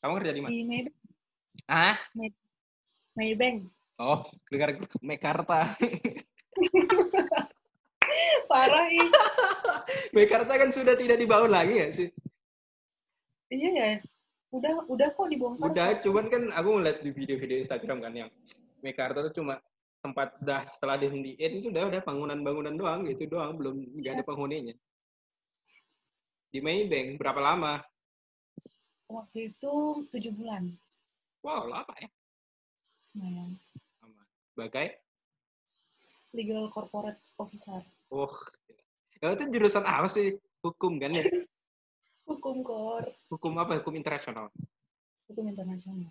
Kamu kerja di mana? Di Maybank. Ah? Maybank. Oh, dengar Mekarta. Parah ih. Mekarta kan sudah tidak dibangun lagi ya sih? Iya ya. Udah udah kok dibongkar. Udah, sekarang. cuman kan aku ngeliat di video-video Instagram kan yang Mekarta tuh cuma tempat dah setelah dihentikan itu udah udah bangunan-bangunan doang gitu doang belum nggak ada penghuninya di Maybank berapa lama Waktu itu tujuh bulan. wow lama ya Lumayan. lama bagai Legal corporate officer. oh ya itu jurusan apa sih hukum kan ya Hukum kor. hukum apa hukum internasional Hukum internasional.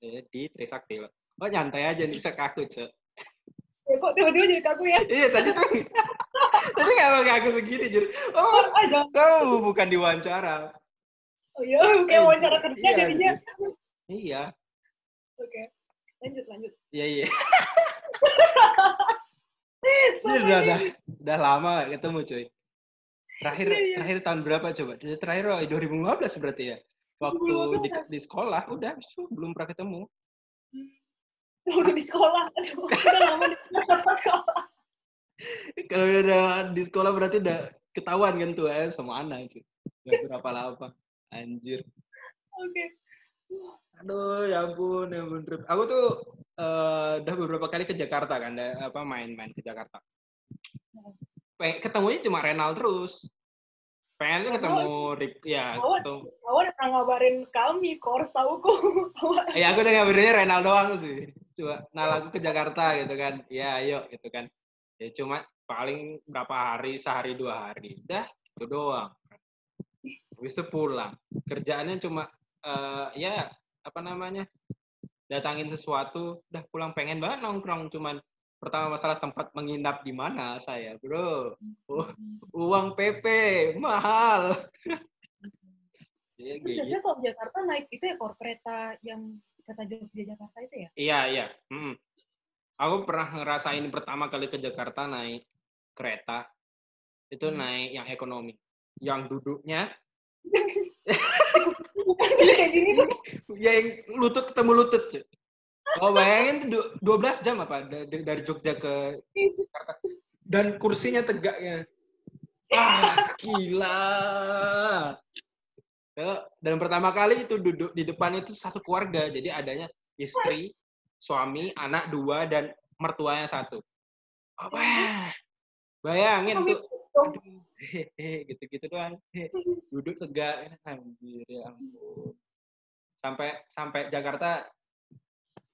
Eh, di Trisakti loh oh nyantai aja nih bisa kaku cek Ya, kok tiba-tiba jadi kaku ya? iya tadi tuh tadi nggak mau kaku segini jadi oh Ada. kamu bukan diwawancara Oh iya, kayak wawancara kerja Iya, jadinya. iya Oke. Lanjut, lanjut. iya iya Ini udah, udah, udah lama gak ketemu cuy. Terakhir Iya, iya. terakhir tahun berapa coba? Terakhir oh, 2015 berarti ya. Waktu di, 2015. di sekolah udah so, belum pernah ketemu. Waktu di sekolah. Aduh, udah lama di sekolah. Kalau udah di sekolah berarti udah ketahuan kan tuh eh sama anak cuy. Gak berapa lama. Anjir. Oke. Aduh, ya ampun, ya ampun. Aku tuh eh, udah beberapa kali ke Jakarta kan, da- apa main-main ke Jakarta. Ketemunya cuma Renal terus. Pengen tuh ketemu Rip, ya. Awan. ketemu, Awal udah pernah ngabarin kami, kors tahu kok. Awal. Ya aku udah ngabarinnya Renal doang sih. Coba nal aku ke Jakarta gitu kan. Ya ayo gitu kan. Ya cuma paling berapa hari, sehari dua hari. Udah, itu doang. Habis itu pulang. Kerjaannya cuma eh, ya apa namanya? Datangin sesuatu, udah pulang pengen banget nongkrong cuman pertama masalah tempat menginap di mana saya, Bro. Oh, uang PP mahal. Ya, Terus gitu. biasanya kalau di Jakarta naik itu ya kor kereta yang kereta Jogja Jakarta itu ya? Iya, iya. Mm. Aku pernah ngerasain pertama kali ke Jakarta naik kereta. Itu Hmm. naik yang ekonomi. Yang duduknya, Ya yang lutut ketemu lutut. cuy. Oh, bayangin tuh du- 12 jam apa dari, dari Jogja ke Jakarta. Dan kursinya tegaknya. Ah, gila. Ya, Dan pertama kali itu duduk di depan itu satu keluarga. Jadi adanya istri, suami, anak dua, dan mertuanya satu. Apa? Bayangin tuh. gitu-gitu doang. Duduk tegak. Anjir, ya ampun. Sampai sampai Jakarta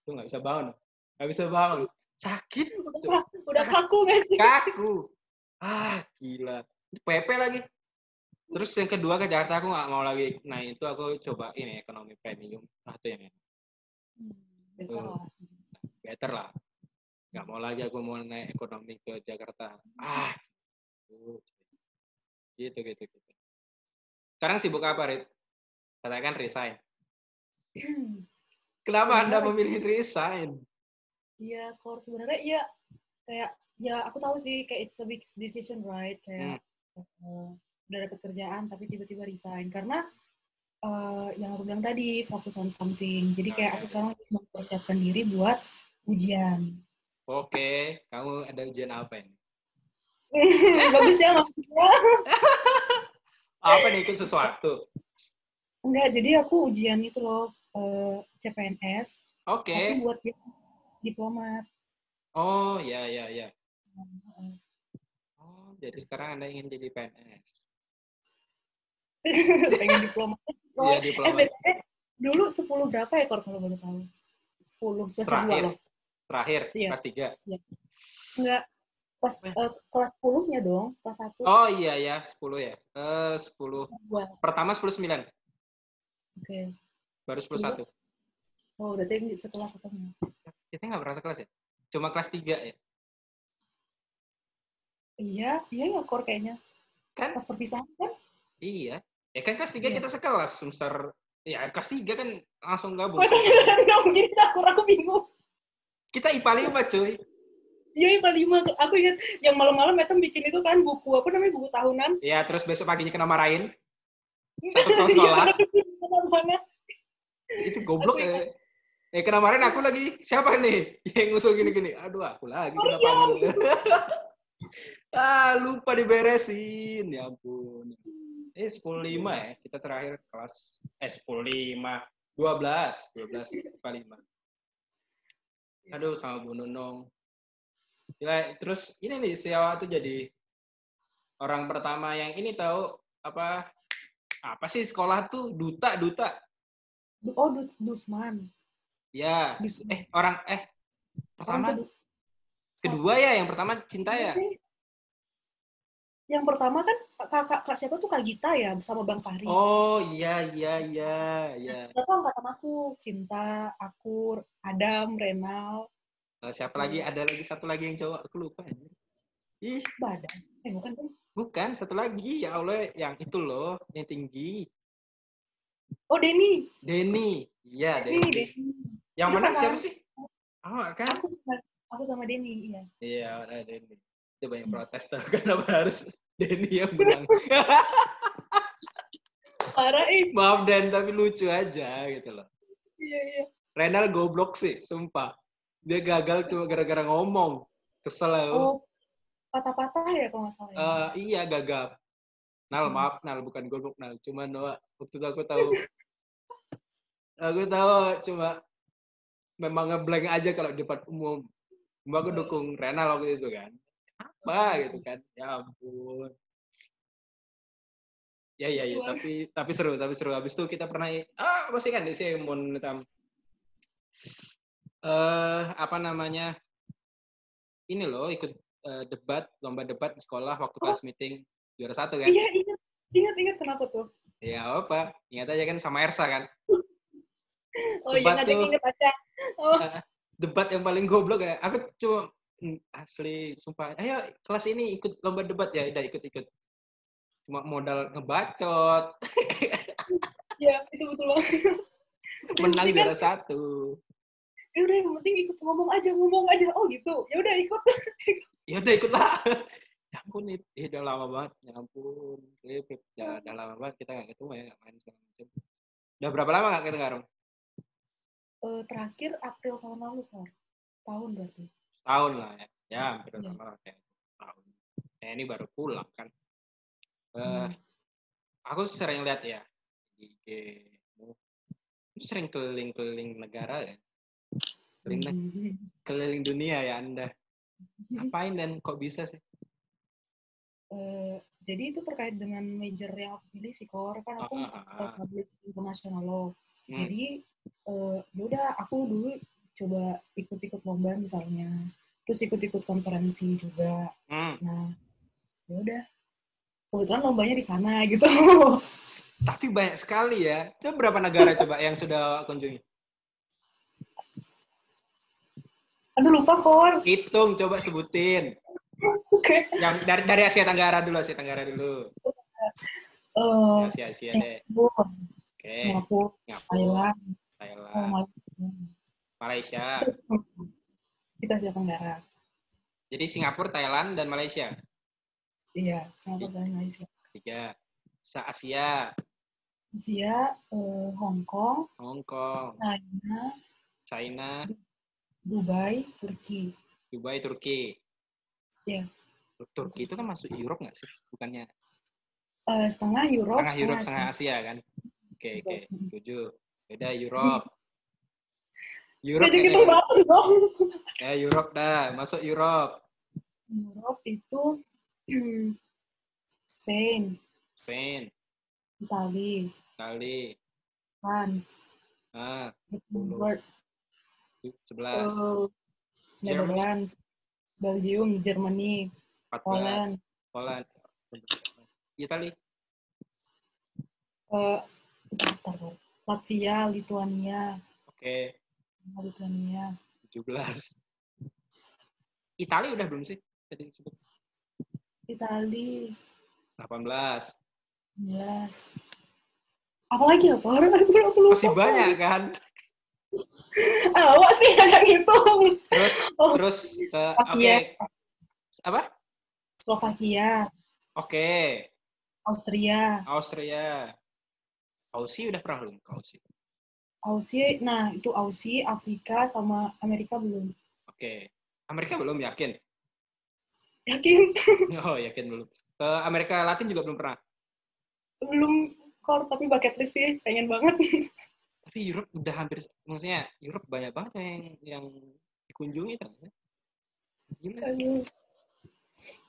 tuh nggak bisa bangun. Nggak bisa bangun. Sakit. Udah, udah kaku nggak sih? Kaku. Ah, gila. Itu PP lagi. Terus yang kedua ke Jakarta aku nggak mau lagi. Nah itu aku coba ini ekonomi premium. Nah itu yang. Betul lah. better lah. Nggak mau lagi aku mau naik ekonomi ke Jakarta. Ah. Gitu gitu gitu. Sekarang sibuk apa, Rit? Katakan resign. Kenapa Anda Sebenarnya- memilih resign? Iya, kor sebenarnya iya kayak ya aku tahu sih kayak it's a big decision right kayak eh, udah dapet kerjaan tapi tiba-tiba resign karena eh, yang aku bilang tadi fokus on something jadi kayak aku sekarang lagi mempersiapkan diri buat ujian Oke, kamu ada ujian apa ini? bagus ya maksudnya Apa nih ikut sesuatu? enggak jadi aku ujian itu loh eh, CPNS Oke. tapi buat yang diplomat Oh, ya ya ya. Oh, jadi sekarang Anda ingin jadi PNS. pengen diplomat Iya, eh diplomat. BTW, dulu 10 berapa ya kor kalau boleh tahu 10 semester 2 Terakhir. loh Terakhir, Iya. kelas 3. Enggak. Kelas, eh, kelas 10-nya dong. Kelas 1. Oh iya ya, 10 ya. Eh 10. Dua. Pertama 10 9, Oke. baru 10 1. Oh, berarti sekelas satunya. Kita nggak pernah sekelas ya? Cuma kelas 3 ya? Iya, iya ya kor kayaknya. Kan? Pas perpisahan kan? Iya. Ya kan kelas 3 Iya. kita sekelas semester ya kelas 3 kan langsung gabung. Kok nggak mungkin aku, aku bingung. Kita IPA 5, cuy. Iya, IPA 5. Aku ingat yang malam-malam Etem bikin itu kan buku, apa namanya, buku tahunan. Ya, terus besok paginya kena marahin. Satu tahun sekolah. Iya, mana itu goblok ya. Eh kemarin aku lagi siapa nih yang ngusul gini-gini? Aduh aku lagi Oh, kena iya. ah lupa diberesin ya ampun. Eh 10.5 ya kita terakhir kelas eh 10.5 12 12 kali 5. Aduh sama Bu Nunung. Gila, terus ini nih Siawa tuh jadi orang pertama yang ini tahu apa apa sih sekolah tuh? Duta duta. Oh, Du- Dusman. ya Dusman. eh orang eh pertama. Orang kedu- kedua ya yang pertama cinta ya? Yang pertama kan kak, kak, kak siapa tuh? Kak Gita ya bersama Bang Fahri. oh iya iya iya iya. Siapa angkatan aku? Cinta, Akur, Adam, Renal, Eh, siapa lagi? Ada lagi satu lagi yang cowok? Aku lupa ih. Badan. Eh bukan kan? bukan satu lagi. Ya Allah yang itu loh yang tinggi. Oh Denny. Denny. Iya Denny, Denny. Yang Itu pasangan. siapa sih? Oh kan? Aku sama, aku sama Denny, iya. iya ada Denny. Itu banyak protes tuh. Kenapa harus Denny yang menang? Parah eh. maaf Dan tapi lucu aja gitu loh. Iya, iya. Renal goblok sih sumpah dia gagal cuma gara-gara ngomong kesel ya Oh, patah-patah ya kalau nggak salah. ya? Eh, iya gagap. Nal Hmm. maaf Nal bukan goblok Nal. Cuman waktu itu aku tahu aku tahu cuma memang ngeblank aja kalau di depan umum. Cuma aku dukung Renal waktu itu kan. Apa gitu kan. Ya ampun. Ya ya ya, tapi tapi seru, tapi seru. Habis itu kita pernah ah masih kan di sini mau eh apa namanya? Ini loh ikut eh, debat, lomba debat di sekolah waktu kelas meeting juara satu kan? Iya, ingat. Ingat, ingat kenapa tuh? Ya apa? Ingat aja kan sama Ersa kan? Oh iya, Debat ngajak tuh. inget aja. Oh, Debat yang paling goblok ya. Aku cuma hmm, asli sumpah. Ayo kelas ini ikut lomba debat ya, udah ikut-ikut. Cuma modal ngebacot, iya, itu betul banget. menang Penting kan? juara satu. Ya udah, yang penting ikut ngomong aja, ngomong aja. Oh gitu. Ya udah ikut. Ya udah ikutlah. Ya ampun, itu eh, udah lama banget. Ya ampun, Eh, udah, udah lama banget kita nggak ketemu ya, nggak main segala macam. Udah berapa lama nggak ketemu Karung? Eh, terakhir April tahun lalu, Kor. Tahun berarti. Tahun lah ya. Ya hampir Iya. sama lah kayak tahun. Ya, ini baru pulang kan. Eh, Hmm. aku sering lihat ya di IG sering keliling-keliling negara ya keliling, neg- Hmm. keliling dunia ya anda ngapain dan kok bisa sih Eh, jadi itu terkait dengan major yang aku pilih sih, Kor. Kan aku uh, public international law. Hmm. Jadi eh yaudah aku dulu coba ikut-ikut lomba misalnya, terus ikut-ikut konferensi juga. Hmm. Nah, yaudah. Kebetulan lombanya di sana gitu. tapi banyak sekali ya itu berapa negara coba yang sudah kunjungi Aduh lupa kor. hitung coba sebutin. Oke. yang dari dari Asia Tenggara dulu Asia Tenggara dulu. Eh, Asia Asia deh Singapura, oke. Singapura, Singapura Thailand, oh, Thailand Malaysia. Malaysia. Kita Asia Tenggara. jadi Singapura Thailand dan Malaysia? Iya, Singapura dan Malaysia. tiga. Se Asia? Asia, eh, Hong Kong, Hong Kong. China, China Dubai, Turki. Dubai Turki. Iya. Turki itu kan masuk Europe nggak sih? Bukannya? Eh, setengah Europe, setengah Europe setengah Asia. Asia kan? Oke oke. Betul. setuju. Beda Europe. Ya Europe jadi gitu kayaknya. banget dong. ya Europe dah. Masuk Europe. Europe itu Spain, Spain. Italia, kali France, ah. Luxembourg, sebelas. Eh, Netherlands, Belgium, Germany, empat belas. Poland, Poland Itali bentar, bentar. Latvia, Lituania, oke. Lituania, tujuh belas. Itali udah belum sih? Tadi Italia, delapan belas. 19. Apalagi ya, Par? Aku, aku lupa. masih banyak kan Apa sih yang hitung? terus Oh, terus eh, oke Slovakia. apa Slovakia, oke Austria, Austria Aussie udah pernah belum Aussie Aussie, nah itu Aussie, Afrika, sama Amerika belum. Oke. Amerika belum yakin? Yakin? Oh, yakin belum. Ke Amerika Latin juga belum pernah? belum kor, tapi bucket list sih, pengen banget. Tapi Europe udah hampir, maksudnya Europe banyak banget yang yang dikunjungi kan? Gila.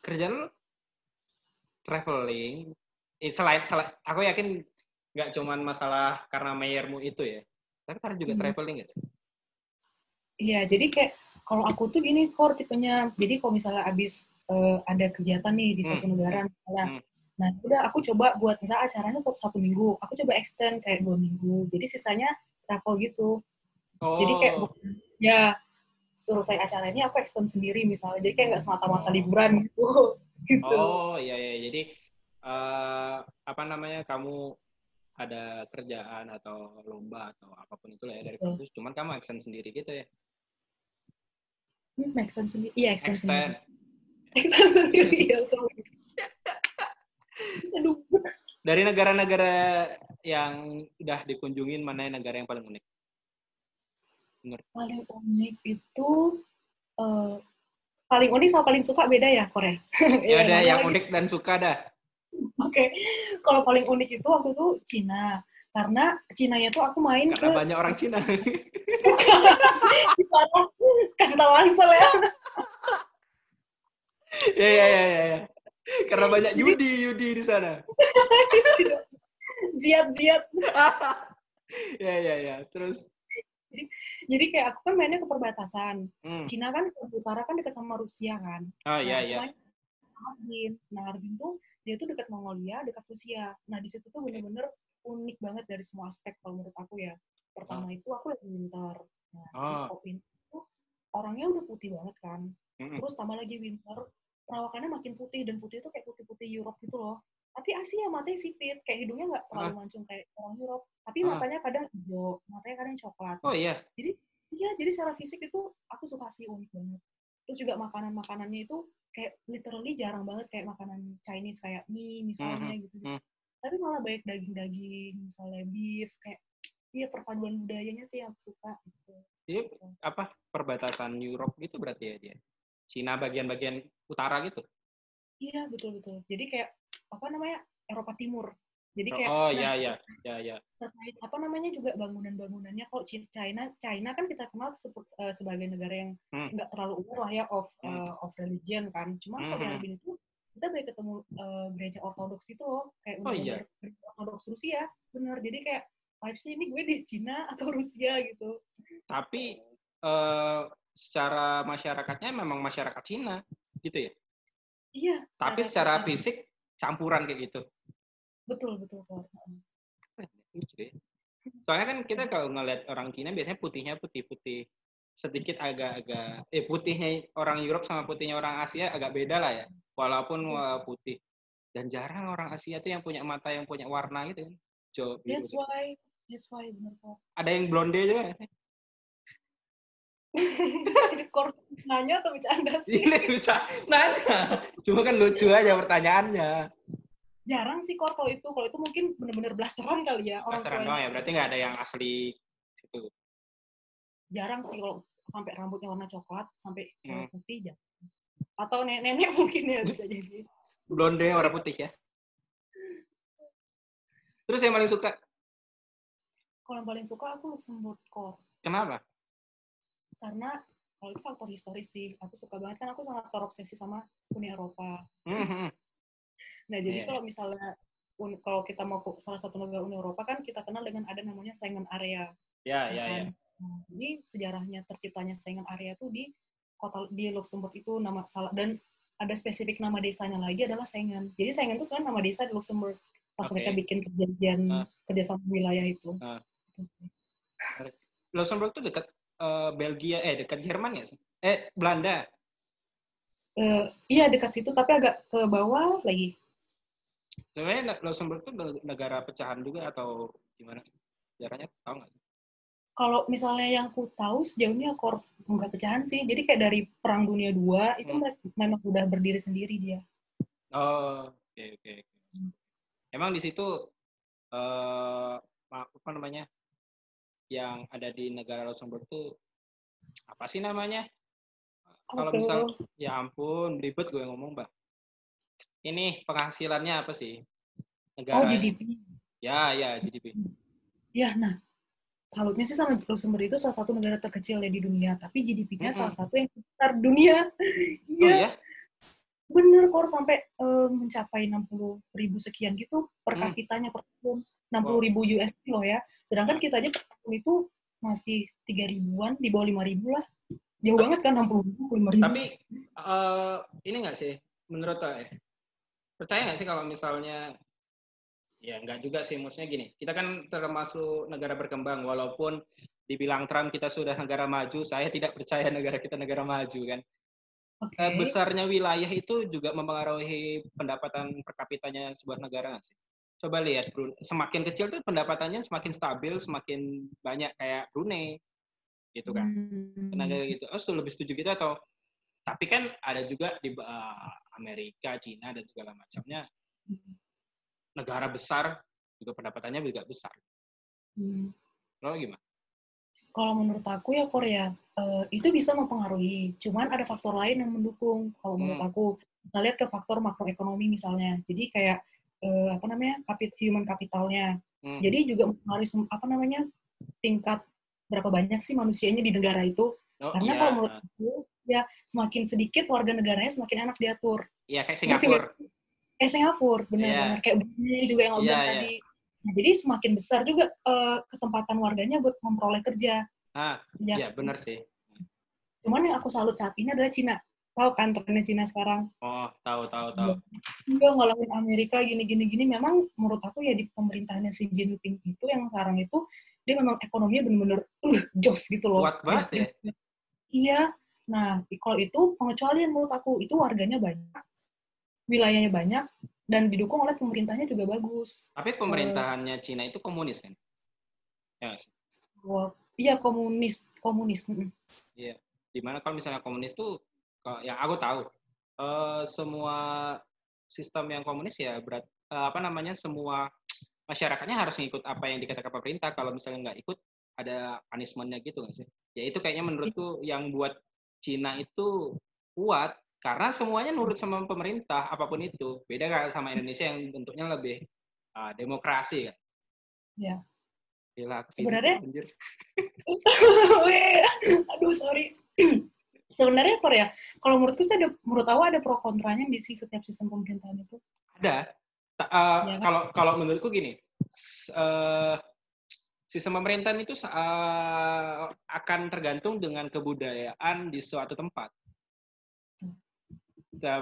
Kerjaan lu traveling, eh, selain, selain aku yakin nggak cuman masalah karena mayarmu itu ya, tapi karena juga Hmm. traveling sih? Iya, jadi kayak kalau aku tuh gini kor tipenya. Jadi kalau misalnya abis eh, ada kegiatan nih di suatu Hmm. negara, misalnya, Hmm. Nah udah aku coba buat misalnya acaranya satu satu minggu, aku coba extend kayak dua minggu. Jadi sisanya travel gitu. Oh, Jadi kayak bukan ya selesai acara ini aku extend sendiri misalnya. Jadi kayak nggak semata-mata Oh. liburan gitu. gitu. oh iya iya. Jadi eh, apa namanya kamu ada kerjaan atau lomba atau apa pun itu lah ya dari kampus, cuman kamu extend sendiri gitu ya? Hmm, sense sendiri. Iya, extend sendiri. Extend. Extend sendiri ya. Aduh. Dari negara-negara yang udah dikunjungin, mana yang negara yang paling unik? Paling unik itu eh, paling unik sama paling suka beda ya Korea. Ya ada yang lagi? unik dan suka dah. Oke, kalau paling unik itu waktu itu Cina. Karena Cinanya tuh aku main Karena ke banyak orang Cina. Kasih tahu Ansel ya. ya, ya, ya, ya, ya. Karena banyak Yudi, Yudi di sana. Ziat Ziat. ya, ya, ya. Terus, Jadi kayak aku kan mainnya ke perbatasan. hmm. Cina kan ke utara kan dekat sama Rusia kan. oh iya, aku iya. Harbin. Nah, Harbin tuh dia tuh dekat Mongolia, dekat Rusia. Nah, di situ tuh bener-bener unik banget dari semua aspek kalau menurut aku ya. Pertama itu aku lagi winter. Nah, Ah. di winter itu orangnya udah putih banget kan. Mm-mm. Terus tambah lagi winter, perawakannya makin putih dan putih itu kayak putih-putih Europe gitu loh. Tapi Asia matanya sipit, kayak hidungnya nggak terlalu mancung kayak orang Europe. Tapi Ah. matanya kadang hijau, matanya kadang coklat. Oh iya. Iya, jadi secara fisik itu aku suka sih unik banget. Terus juga makanan-makanannya itu kayak literally jarang banget kayak makanan Chinese kayak mie misalnya gitu. mhm. Tapi malah banyak daging-daging, misalnya beef, kayak iya perpaduan budayanya sih yang aku suka gitu. Jadi apa perbatasan Europe gitu berarti ya dia? Cina bagian-bagian utara gitu? Iya, betul-betul. Jadi kayak apa namanya? Eropa Timur. Jadi kayak Oh iya, iya, iya, iya. terkait apa namanya juga bangunan-bangunannya kalau China China kan kita kenal eh, sebagai negara yang Hmm. nggak terlalu aware lah ya of Hmm. eh, of religion kan cuma kalau di Mhm. Harbin itu kita banyak ketemu eh, gereja ortodoks itu loh kayak Oh, iya. gereja ortodoks Rusia bener jadi kayak vibes ini gue di Cina atau Rusia gitu Tapi eh, secara masyarakatnya memang masyarakat Cina gitu ya. iya Tapi secara culture. fisik campuran kayak gitu. betul betul ya. Soalnya kan kita kalau ngeliat orang Cina biasanya putihnya putih-putih sedikit agak-agak eh putihnya orang Europe sama putihnya orang Asia agak beda lah ya. Walaupun uh, putih. Dan jarang orang Asia tuh yang punya mata yang punya warna gitu kan. That's why that's why kok Ada yang blonde juga Kor nanya atau bercanda sih Ini lucu. Nanya. Cuma kan lucu aja pertanyaannya. jarang sih kor kalau itu kalau itu mungkin bener-bener blasteran kali ya orang Blasteran doang ya, berarti nggak ada yang asli situ. jarang sih kalau sampai rambutnya warna coklat sampai Hmm. warna putih jarang. atau nenek-nenek mungkin ya bisa jadi Blonde warna putih ya. Terus yang paling suka kalau yang paling suka aku Luxembourg kok kenapa? Karena kalau itu faktor historis sih aku suka banget kan aku sangat terobsesi sama Uni Eropa Hmm, hmm. nah jadi Iya. kalau misalnya kalau kita mau ke salah satu negara Uni Eropa kan kita kenal dengan ada namanya Schengen area Ya, ya ya, ya. kan? Nah, jadi sejarahnya terciptanya Schengen area itu di kota di Luxembourg itu nama salah dan ada spesifik nama desanya lagi adalah Schengen. Jadi Schengen itu sebenarnya nama desa di Luxembourg pas Oke. mereka bikin perjanjian Ah. kerjasama wilayah itu. Sih. Luxembourg tuh dekat eh, Belgia, eh dekat Jerman ya sih? Eh Belanda. Eh, iya dekat situ tapi agak ke bawah lagi. Sebenarnya Luxembourg tuh negara pecahan juga atau gimana? sih? Sejarahnya tahu nggak? sih? Kalau misalnya yang ku tahu sejauh ini aku nggak pecahan sih. Jadi kayak dari Perang Dunia II itu Hmm. memang udah berdiri sendiri dia. Oh, oke oke. oke. Hmm. Emang di situ eh apa namanya? Yang ada di negara Luxembourg itu apa sih namanya? Kalau misal ya ampun, ribet gue ngomong, Mbak. Ini penghasilannya apa sih? Oh, Negara GDP. Ya, ya, GDP. Ya, nah, salutnya sih sama Luxembourg itu salah satu negara terkecil ya di dunia, tapi GDP-nya Mm-mm. salah satu yang terbesar di dunia. Oh Iya, ya? bener kok sampai eh, mencapai 60 ribu sekian gitu per Hmm. kapitanya per tahun. 60 ribu USD loh ya. Sedangkan kita aja per tahun itu masih 3 ribuan, di bawah 5 ribu lah. Jauh Tapi- banget kan 60 ribu, 5 ribu. Tapi eh, ini nggak sih, menurut saya, percaya nggak sih kalau misalnya, ya nggak juga sih, maksudnya gini, kita kan termasuk negara berkembang, walaupun dibilang Trump kita sudah negara maju, saya tidak percaya negara kita negara maju kan. Oke. Eh, besarnya wilayah itu juga mempengaruhi pendapatan per kapitanya sebuah negara nggak sih? Coba lihat, Brunei. semakin kecil tuh pendapatannya semakin stabil, semakin banyak kayak Brunei, gitu kan Hmm. tenaga gitu. Oh, lebih setuju gitu atau tapi kan ada juga di uh, Amerika, Cina dan segala macamnya negara besar juga pendapatannya juga besar. Hmm. Lo gimana? Kalau menurut aku ya Korea eh, itu bisa mempengaruhi. Cuman ada faktor lain yang mendukung. Kalau menurut Hmm. aku kita lihat ke faktor makroekonomi misalnya. Jadi kayak eh, apa namanya kapit human capitalnya. Hmm. Jadi juga sem- apa namanya tingkat berapa banyak sih manusianya di negara itu. Oh, Karena iya, kalau menurut aku ya semakin sedikit warga negaranya semakin enak diatur. iya kayak Singapura. nggak? Eh Singapura benar-benar Iya. kayak Brunei juga yang lo Iya, bilang iya. tadi. Nah, jadi semakin besar juga eh, kesempatan warganya buat memperoleh kerja. Ah, Ya, iya benar sih. Cuman yang aku salut saat ini adalah Cina. Tahu kan trennya Cina sekarang? Oh, tahu tahu tahu. Dia ngalahin Amerika gini-gini gini. Memang menurut aku ya di pemerintahannya Xi Jinping itu yang sekarang itu dia memang ekonominya bener-bener uh, jos gitu loh. Kuat banget ya. Iya. Nah, kalau itu pengecualian menurut aku itu warganya banyak, wilayahnya banyak, dan didukung oleh pemerintahnya juga bagus. Tapi pemerintahannya Cina itu komunis kan? Ya, Iya komunis, komunis. mm. di mana kalau misalnya komunis tuh yang aku tahu. Eh, semua sistem yang komunis ya berat eh, apa namanya semua masyarakatnya harus ngikut apa yang dikatakan pemerintah. Kalau misalnya nggak ikut ada punishmentnya gitu nggak sih? Ya itu kayaknya menurutku yang buat Cina itu kuat karena semuanya nurut sama pemerintah apa pun itu. Beda kayak sama Indonesia yang bentuknya lebih ah, demokrasi kan Ya. Gila, Sebenarnya- Aduh, sorry. Sebenarnya Korea, kalau menurutku sih ada, menurut aku ada pro kontranya di sih setiap sistem pemerintahan itu. Ada. Ta- Iya kan? Kalau kalau menurutku gini, s- eh, sistem pemerintahan itu eh, akan tergantung dengan kebudayaan di suatu tempat.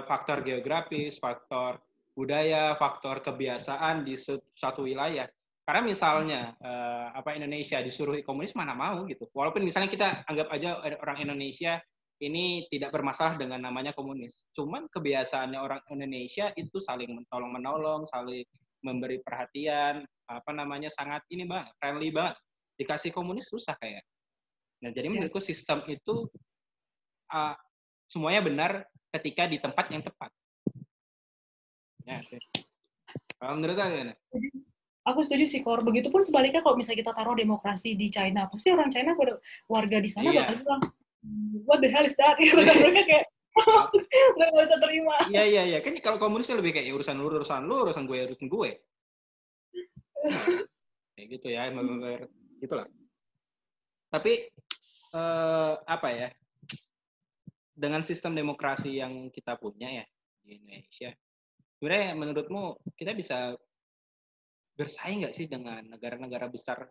Faktor geografis, faktor budaya, faktor kebiasaan di su- suatu wilayah. Karena misalnya eh, apa Indonesia disuruh komunis mana mau gitu. Walaupun misalnya kita anggap aja orang Indonesia ini tidak bermasalah dengan namanya komunis. Cuman kebiasaannya orang Indonesia itu saling tolong menolong, saling memberi perhatian, apa namanya sangat ini banget, friendly banget. Dikasih komunis susah kayak. Nah jadi menurutku Yes. sistem itu uh, semuanya benar ketika di tempat yang tepat. Ya sih. Kalau menurut kalian? Aku setuju sih, Kor. Begitupun sebaliknya kalau misalnya kita taruh demokrasi di China, pasti orang China pada warga di sana Iya. bakal bilang, what the hell is that? Gitu kan. Mereka kayak, udah nggak bisa terima. Iya iya iya. Kan kalau komunisnya lebih kayak ya, urusan lu, urusan lu, urusan gue, urusan gue. Kayak gitu ya, gitulah. Tapi eh, apa ya? Dengan sistem demokrasi yang kita punya ya di Indonesia, sebenarnya menurutmu kita bisa bersaing nggak sih dengan negara-negara besar?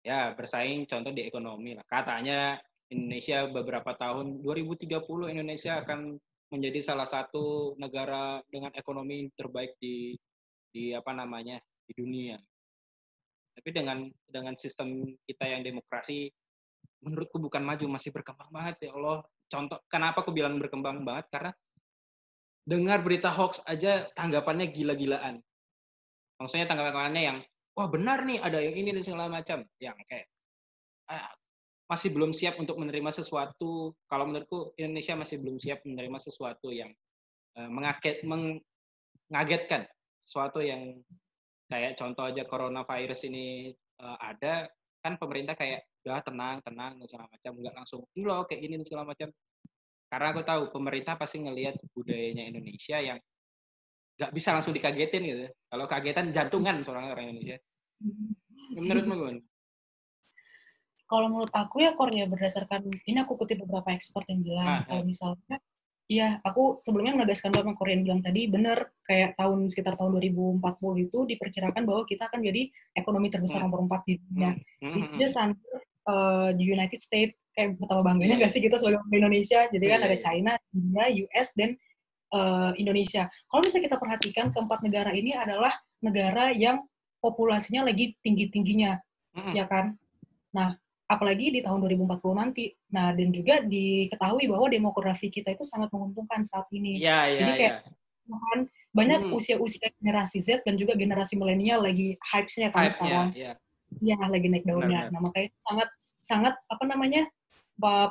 Ya, bersaing contoh di ekonomi lah. Katanya Indonesia beberapa tahun 2030 Indonesia akan menjadi salah satu negara dengan ekonomi terbaik di di apa namanya di dunia. Tapi dengan dengan sistem kita yang demokrasi, menurutku bukan maju masih berkembang banget ya Allah. Contoh kenapa aku bilang berkembang banget karena dengar berita hoax aja tanggapannya gila-gilaan. Maksudnya tanggapannya yang wah benar nih ada yang ini dan segala macam, yang kayak ah, masih belum siap untuk menerima sesuatu. Kalau menurutku Indonesia masih belum siap menerima sesuatu yang eh, mengaget, mengagetkan, sesuatu yang kayak contoh aja coronavirus ini eh, ada, kan pemerintah kayak udah tenang tenang dan segala macam nggak langsung ini loh kayak gini dan segala macam. Karena aku tahu pemerintah pasti ngelihat budayanya Indonesia yang nggak bisa langsung dikagetin gitu. Kalau kagetan jantungan seorang orang Indonesia. Menurutmu gimana? Kalau menurut aku ya ya berdasarkan ini aku kutip beberapa expert yang bilang ah, kalau misalnya Iya, aku sebelumnya menegaskan bahwa Korean bilang tadi benar kayak tahun sekitar tahun 2040 itu diperkirakan bahwa kita akan jadi ekonomi terbesar hmm. nomor 4 di dunia. Hmm. Hmm. Just under uh, the United States kayak betapa bangganya nggak sih kita sebagai Indonesia. Jadi kan iya, ada iya. China, India, US dan uh, Indonesia. Kalau misalnya kita perhatikan keempat negara ini adalah negara yang populasinya lagi tinggi-tingginya, ya kan? Nah, apalagi di tahun 2040 nanti. Nah, dan juga diketahui bahwa demografi kita itu sangat menguntungkan saat ini. Iya, iya, Jadi kayak ya. kan banyak hmm. usia-usia generasi Z dan juga generasi milenial lagi hype-nya kan hype sekarang. Iya, ya. ya, lagi naik daunnya. Benar, nah, makanya sangat sangat apa namanya?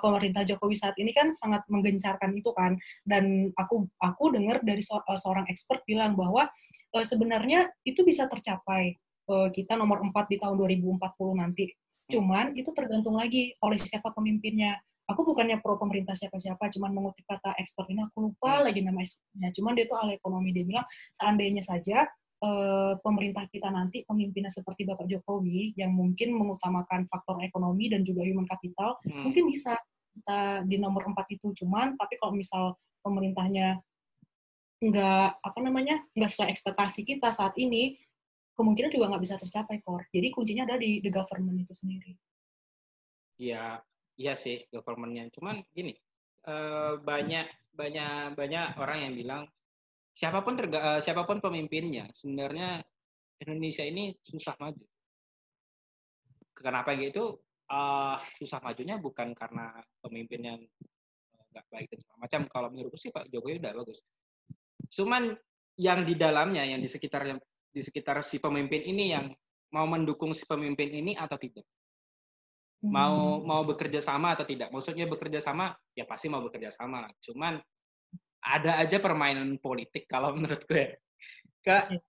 pemerintah Jokowi saat ini kan sangat menggencarkan itu kan dan aku aku dengar dari seorang expert bilang bahwa uh, sebenarnya itu bisa tercapai uh, kita nomor 4 di tahun 2040 nanti Cuman itu tergantung lagi oleh siapa pemimpinnya. Aku bukannya pro pemerintah siapa-siapa, cuman mengutip kata ekspor ini, aku lupa hmm. lagi nama expertnya. Cuman dia itu ahli ekonomi, dia bilang seandainya saja uh, pemerintah kita nanti pemimpinnya seperti Bapak Jokowi yang mungkin mengutamakan faktor ekonomi dan juga human capital, hmm. mungkin bisa kita di nomor empat itu. Cuman tapi kalau misal pemerintahnya nggak apa namanya nggak sesuai ekspektasi kita saat ini, kemungkinan juga nggak bisa tercapai core. Jadi kuncinya ada di the government itu sendiri. Iya, iya sih governmentnya. Cuman gini, uh, banyak banyak banyak orang yang bilang siapa pun terga, uh, siapa pun pemimpinnya sebenarnya Indonesia ini susah maju. Kenapa gitu? Uh, susah majunya bukan karena pemimpin yang nggak baik dan segala macam. Kalau menurutku sih Pak Jokowi udah bagus. Cuman yang di dalamnya, yang di sekitarnya di sekitar si pemimpin ini yang mau mendukung si pemimpin ini atau tidak? Mau hmm. mau bekerja sama atau tidak? Maksudnya bekerja sama ya pasti mau bekerja sama. Cuman ada aja permainan politik kalau menurut gue. Ke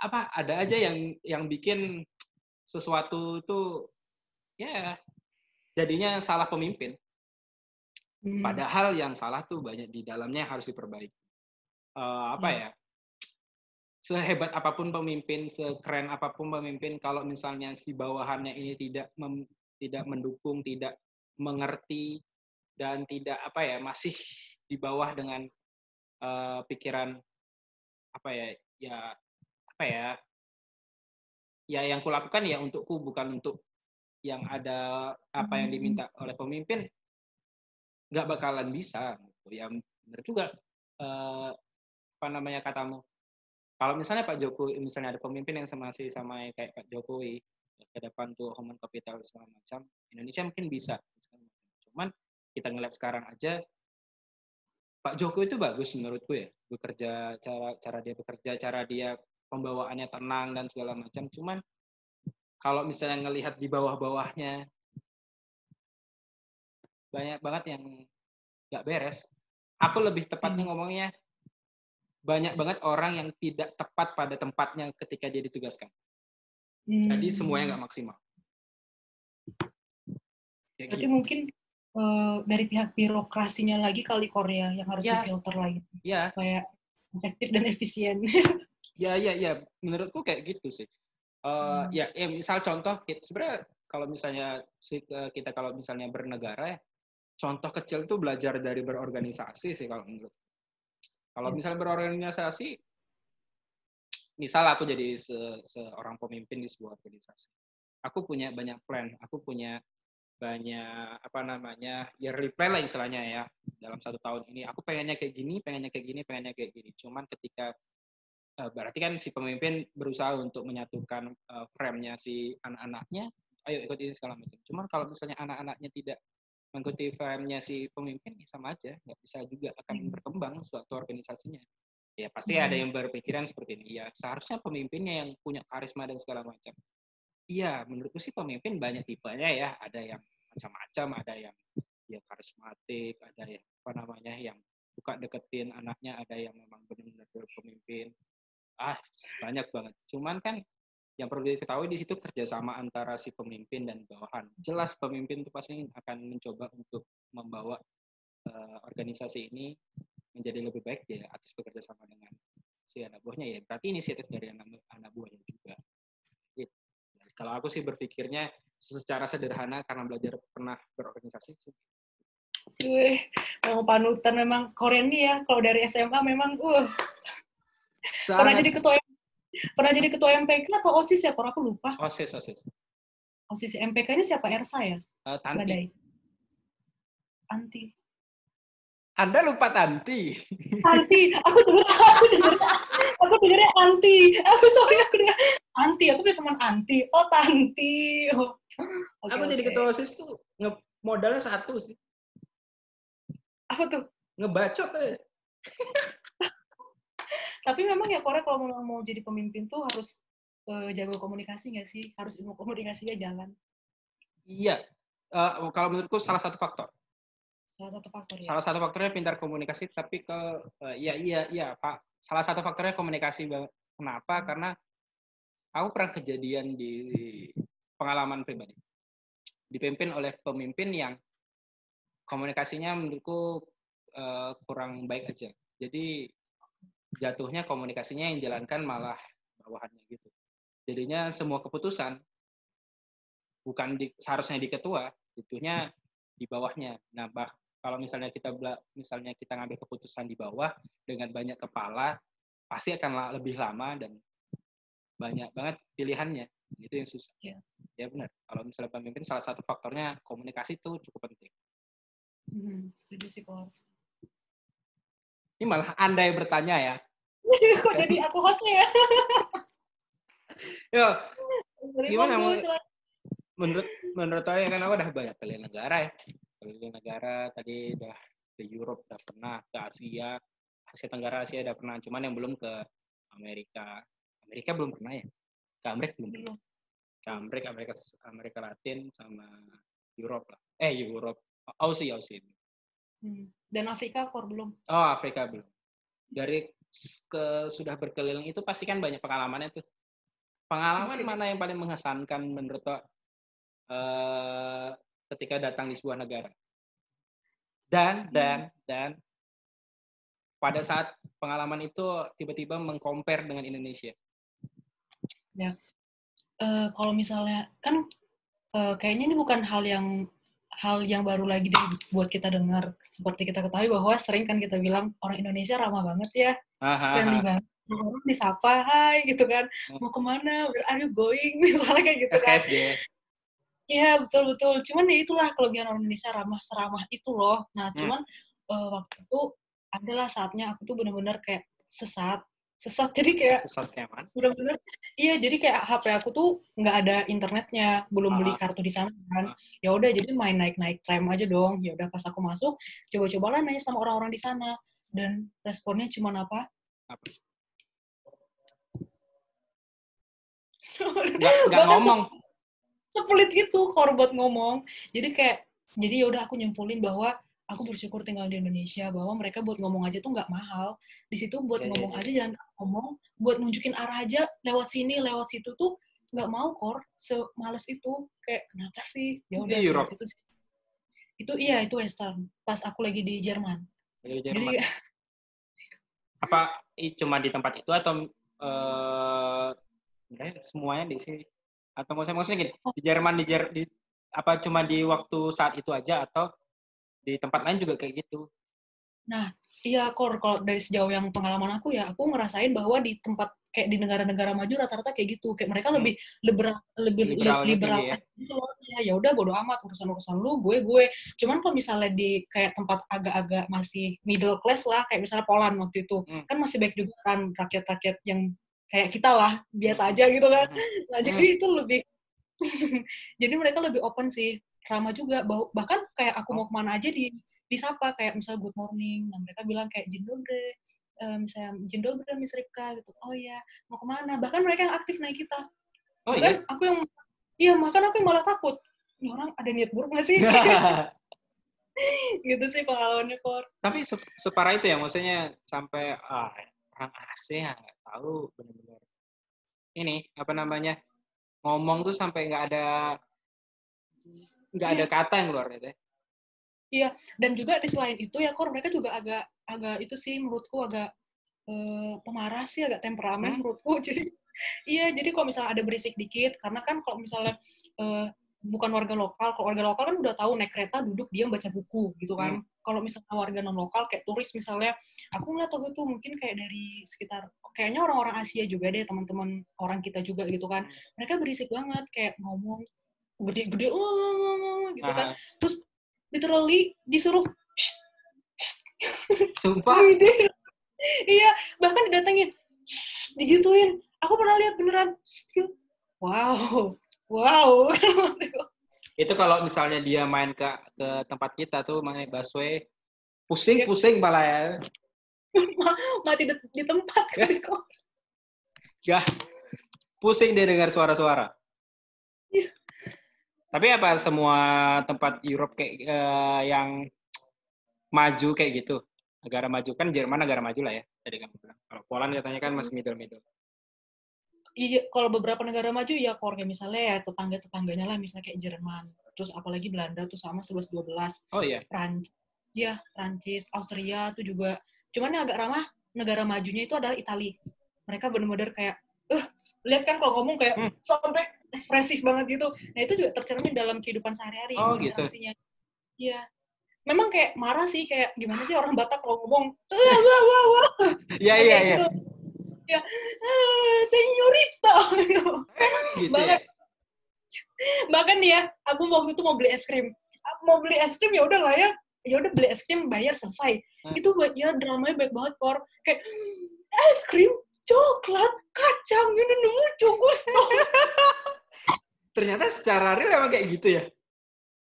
apa ada aja yang yang bikin sesuatu itu ya jadinya salah pemimpin. Hmm. padahal yang salah tuh banyak di dalamnya harus diperbaiki. Uh, apa hmm. ya sehebat apa pun pemimpin, sekeren apa pun pemimpin, kalau misalnya si bawahannya ini tidak mem, tidak mendukung, tidak mengerti dan tidak apa ya masih di bawah dengan uh, pikiran apa ya ya apa ya ya yang kulakukan ya untukku bukan untuk yang ada apa yang diminta oleh pemimpin nggak bakalan bisa ya benar juga uh, apa namanya katamu kalau misalnya Pak Jokowi, misalnya ada pemimpin yang masih sama kayak Pak Jokowi, ke depan tuh human capital segala macam, Indonesia mungkin bisa. Cuman kita ngeliat sekarang aja, Pak Jokowi itu bagus menurutku ya, bekerja cara cara dia bekerja, cara dia pembawaannya tenang dan segala macam. Cuman kalau misalnya ngelihat di bawah-bawahnya banyak banget yang nggak beres. Aku lebih tepatnya hmm. ngomongnya banyak banget orang yang tidak tepat pada tempatnya ketika dia ditugaskan. Hmm. Jadi semuanya nggak maksimal. Ya, Berarti gitu. mungkin uh, dari pihak birokrasinya lagi kali Korea yang harus ya. difilter lagi ya. supaya efektif dan efisien. ya, ya, ya. Menurutku kayak gitu sih. Uh, hmm. Ya, ya misal contoh, sebenarnya kalau misalnya eh, kita kalau misalnya bernegara ya, contoh kecil itu belajar dari berorganisasi sih kalau menurut kalau iya. misalnya berorganisasi, misal aku jadi se seorang pemimpin di sebuah organisasi, aku punya banyak plan, aku punya banyak apa namanya yearly plan lah istilahnya ya. Dalam satu tahun ini aku pengennya kayak gini pengennya kayak gini pengennya kayak gini. Cuman ketika uh, berarti kan si pemimpin berusaha untuk menyatukan uh, frame-nya si anak-anaknya ayo ikut ini segala macam. Cuman kalau misalnya anak-anaknya tidak mengikuti VM-nya si pemimpin ya sama aja nggak bisa juga akan hmm. berkembang suatu organisasinya. Ya pasti hmm. ada yang berpikiran seperti ini. Ya seharusnya pemimpinnya yang punya karisma dan segala macam. Iya menurutku sih pemimpin banyak tipenya ya. Ada yang macam-macam ada yang ya karismatik ada yang apa namanya yang suka deketin anaknya ada yang memang benar-benar pemimpin. Ah banyak banget. Cuman kan yang perlu diketahui di situ kerjasama antara si pemimpin dan bawahan. Jelas pemimpin itu pasti akan mencoba untuk membawa uh, organisasi ini menjadi lebih baik ya atas bekerja sama dengan si anak buahnya ya. Berarti inisiatif dari anak, anak buahnya juga. Gitu. Kalau aku sih berpikirnya secara sederhana karena belajar pernah berorganisasi sih. Wih, memang panutan memang Korean nih ya. Kalau dari SMA memang uh. Pernah jadi ketua Pernah jadi ketua MPK atau OSIS ya? Kalau aku lupa. OSIS, OSIS. OSIS MPK-nya siapa? Ersa ya? Uh, Tanti. Badai. Anti. Anda lupa Tanti. Tanti. Aku dengar aku dengar aku dengarnya anti. Aku sorry aku dengar anti. Aku punya teman anti. Oh, Tanti. Oh. Okay, aku okay. jadi ketua OSIS tuh nge modalnya satu sih. Apa tuh? Ngebacot ya tapi memang ya Korea kalau memang mau jadi pemimpin tuh harus uh, jago komunikasi nggak sih? Harus ilmu komunikasinya jalan. Iya. Uh, kalau menurutku salah satu faktor. Salah satu faktor ya. Salah satu faktornya pintar komunikasi tapi ke uh, iya iya iya pak. Salah satu faktornya komunikasi kenapa? Hmm. karena aku pernah kejadian di pengalaman pribadi. Dipimpin oleh pemimpin yang komunikasinya menurutku uh, kurang baik aja. Jadi jatuhnya komunikasinya yang jalankan malah bawahannya gitu. Jadinya semua keputusan bukan di, seharusnya di ketua, jatuhnya di bawahnya. Nah, bah, kalau misalnya kita misalnya kita ngambil keputusan di bawah dengan banyak kepala, pasti akan lebih lama dan banyak banget pilihannya. Itu yang susah. Ya, ya benar. Kalau misalnya pemimpin, salah satu faktornya komunikasi itu cukup penting. Hmm, setuju sih, Paul. Ini malah Anda yang bertanya ya. Kok jadi aku hostnya ya? Yo, gimana mau? Menurut menurut saya kan aku udah banyak keliling negara ya. Keliling negara tadi udah ke Europe udah pernah, ke Asia, Asia Tenggara Asia udah pernah, cuman yang belum ke Amerika. Amerika belum pernah ya? Ke Amerika belum pernah. Ke Amerika, Amerika, Amerika Latin sama Europe lah. Eh, Europe. Aussie, Aussie. Hmm. Dan Afrika kok belum? Oh, Afrika belum. Dari ke sudah berkeliling itu pasti kan banyak pengalamannya tuh. Pengalaman okay. mana yang paling mengesankan menurut uh, ketika datang di sebuah negara? Dan hmm. dan dan pada saat pengalaman itu tiba-tiba mengcompare dengan Indonesia. Ya, uh, kalau misalnya kan uh, kayaknya ini bukan hal yang hal yang baru lagi deh buat kita dengar. Seperti kita ketahui bahwa sering kan kita bilang orang Indonesia ramah banget ya, friendly banget. Orang disapa, hai gitu kan, hmm. mau ke mana, where are you going, misalnya kayak gitu kan. Iya betul betul. Cuman ya itulah kelebihan orang Indonesia ramah seramah itu loh. Nah hmm. cuman uh, waktu itu adalah saatnya aku tuh bener-bener kayak sesat sesat jadi kayak sesat kayak mana? bener-bener iya jadi kayak HP aku tuh nggak ada internetnya belum beli ah. kartu di sana kan ah. ya udah jadi main naik-naik tram aja dong ya udah pas aku masuk coba-coba lah nanya sama orang-orang di sana dan responnya cuma apa? apa? Nggak, nggak ngomong. Sepelit itu korban ngomong. Jadi kayak, jadi ya udah aku nyimpulin bahwa aku bersyukur tinggal di Indonesia bahwa mereka buat ngomong aja tuh nggak mahal. Di situ buat yeah, ngomong yeah, aja jangan ngomong. Buat nunjukin arah aja lewat sini lewat situ tuh nggak mau kor. Semales itu. Kayak kenapa sih? Ya udah itu situ sih. Itu iya itu Western. Pas aku lagi di Jerman. Di Jerman. Jadi, apa cuma di tempat itu atau uh, semuanya di sini? Atau maksudnya maksudnya gini oh. di Jerman di, Jer di apa cuma di waktu saat itu aja atau di tempat lain juga kayak gitu. Nah, iya kor kalau dari sejauh yang pengalaman aku ya, aku ngerasain bahwa di tempat kayak di negara-negara maju rata-rata kayak gitu. Kayak mereka hmm. lebih liberal lebih liberal, liberal ya. gitu loh. Ya ya udah bodo amat urusan-urusan lu, gue gue. Cuman kalau misalnya di kayak tempat agak-agak masih middle class lah, kayak misalnya Poland waktu itu, hmm. kan masih baik juga kan rakyat-rakyat yang kayak kita lah, biasa aja gitu kan. Hmm. Nah, jadi hmm. itu lebih jadi mereka lebih open sih ramah juga bahkan kayak aku mau ke mana aja di disapa kayak misalnya good morning nah mereka bilang kayak jin dobre uh, misalnya jin dobre Miss Ripka gitu. Oh ya mau ke mana? Bahkan mereka yang aktif naik kita. Oh, bahkan iya? aku yang iya makan aku yang malah takut. Ini orang ada niat buruk gak sih? Gitu sih pengalamannya kor tapi se separah itu ya maksudnya sampai ah, orang asing nggak tahu benar-benar ini apa namanya ngomong tuh sampai nggak ada nggak ada kata yang keluar gitu. Iya, dan juga di selain itu ya kor mereka juga agak agak itu sih menurutku agak eh, pemarah sih agak temperamen Hmm. menurutku. Jadi iya, jadi kalau misalnya ada berisik dikit karena kan kalau misalnya eh, bukan warga lokal, kalau warga lokal kan udah tahu naik kereta duduk diam baca buku gitu kan. Kalau misalnya warga non lokal kayak turis misalnya, aku ngeliat waktu itu mungkin kayak dari sekitar kayaknya orang-orang Asia juga deh teman-teman orang kita juga gitu kan. Mereka berisik banget kayak ngomong gede-gede "Oh," gitu kan. Aha. Literally disuruh Sumpah. Wih, iya, bahkan didatengin, "Shh," digituin. Aku pernah lihat beneran. "Shh," gitu. Wow, wow. Itu kalau misalnya dia main ke ke tempat kita tuh main busway, pusing-pusing malah ya. Mati di, di tempat kali kok. Gah, pusing dia dengar suara-suara. Iya. Tapi apa semua tempat Europe kayak eh, yang maju kayak gitu? Negara maju kan Jerman negara maju lah ya. Tadi kamu bilang. Kalau Poland katanya kan masih middle-middle. Iya, kalau beberapa negara maju ya kor kayak misalnya ya tetangga-tetangganya lah misalnya kayak Jerman, terus apalagi Belanda tuh sama 11 12. Oh iya. Prancis, ya Prancis, Austria tuh juga. Cuman yang agak ramah negara majunya itu adalah Italia. Mereka bener-bener kayak, eh, lihat kan kalau ngomong kayak Hmm. sampai ekspresif banget gitu. Nah itu juga tercermin dalam kehidupan sehari-hari. Oh, gitu. Iya. Memang kayak marah sih, kayak gimana sih orang Batak kalau ngomong, "Eh, wah, wah, wah," Iya iya iya. gitu. Ya, "Eh, senyorita. Gitu ya. Banget. Bahkan nih ya, aku waktu itu mau beli es krim. Mau beli es krim ya udah lah ya, ya udah beli es krim bayar selesai. Hmm. Itu buat ya dramanya baik banget kor. Kayak es krim, coklat, kacang, ini nemu gusto. Ternyata secara real emang kayak gitu ya.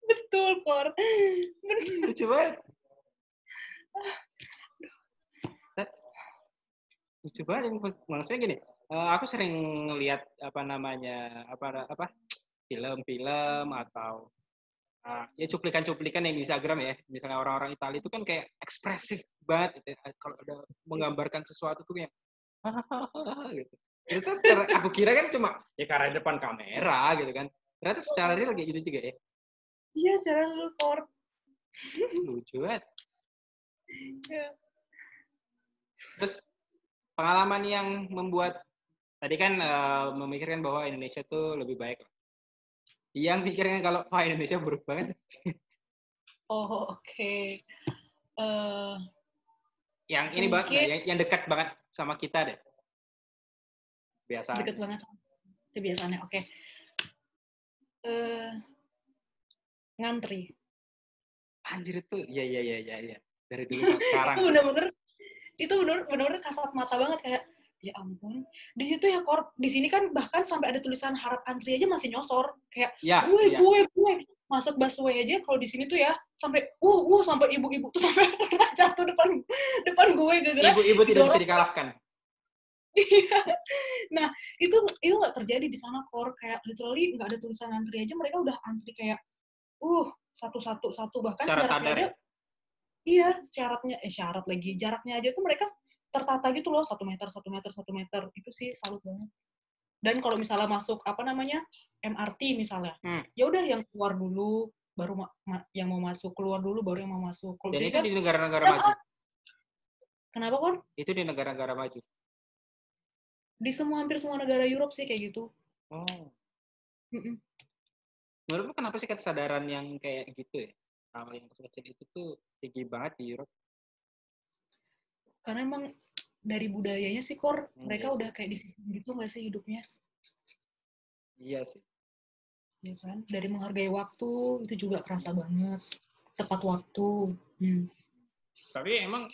Betul kor. Lucu banget. Lucu banget. Maksud- Maksudnya gini, eh, aku sering ngelihat apa namanya apa apa film-film atau ah, ya cuplikan-cuplikan yang di Instagram ya, misalnya orang-orang Italia itu kan kayak ekspresif banget gitu. ya. Kalau ada menggambarkan sesuatu tuh kayak gitu. Itu secara- aku kira kan cuma ya karena depan kamera gitu kan. Ternyata secara real kayak gitu juga ya. Iya, secara lu kor. Lucu banget. Ya. Terus pengalaman yang membuat tadi kan eh, memikirkan bahwa Indonesia tuh lebih baik. Yang pikirnya kalau wah Indonesia buruk banget. Oh, oke. Eh, Yang ini banget, Mungkin- nggak? yang, yang dekat banget sama kita deh. Biasa. deket banget sama kebiasaannya. Oke. Eh, ngantri. Anjir itu, iya iya iya iya. iya. Dari dulu sampai sekarang. itu bener-bener itu bener bener kasat mata banget kayak ya ampun di situ ya kor di sini kan bahkan sampai ada tulisan harap antri aja masih nyosor kayak Ya, gue ya. gue gue masuk busway aja kalau di sini tuh ya sampai uh uh sampai ibu-ibu tuh sampai pernah jatuh depan depan gue gara-gara Ibu-ibu tidak bisa dikalahkan. Nah itu itu nggak terjadi di sana kor kayak literally nggak ada tulisan antri aja mereka udah antri kayak uh satu satu satu bahkan Secara sadar aja ya? iya syaratnya eh syarat lagi jaraknya aja tuh mereka tertata gitu loh satu meter satu meter satu meter itu sih salut banget dan kalau misalnya masuk apa namanya MRT misalnya Hmm. ya udah yang keluar dulu baru ma- ma- yang mau masuk keluar dulu baru yang mau masuk kalau Dan itu kan di negara-negara maju. kenapa kon Itu di negara-negara maju. Di semua hampir semua negara Europe sih kayak gitu Oh. Mm-mm. Menurutmu kenapa sih kesadaran yang kayak gitu ya? Hal yang kecil itu tuh tinggi banget di Europe. karena emang dari budayanya sih kor Hmm, mereka iya sih. udah kayak di situ gitu nggak sih hidupnya Iya sih. ya kan dari menghargai waktu itu juga kerasa banget tepat waktu hmm. Tapi emang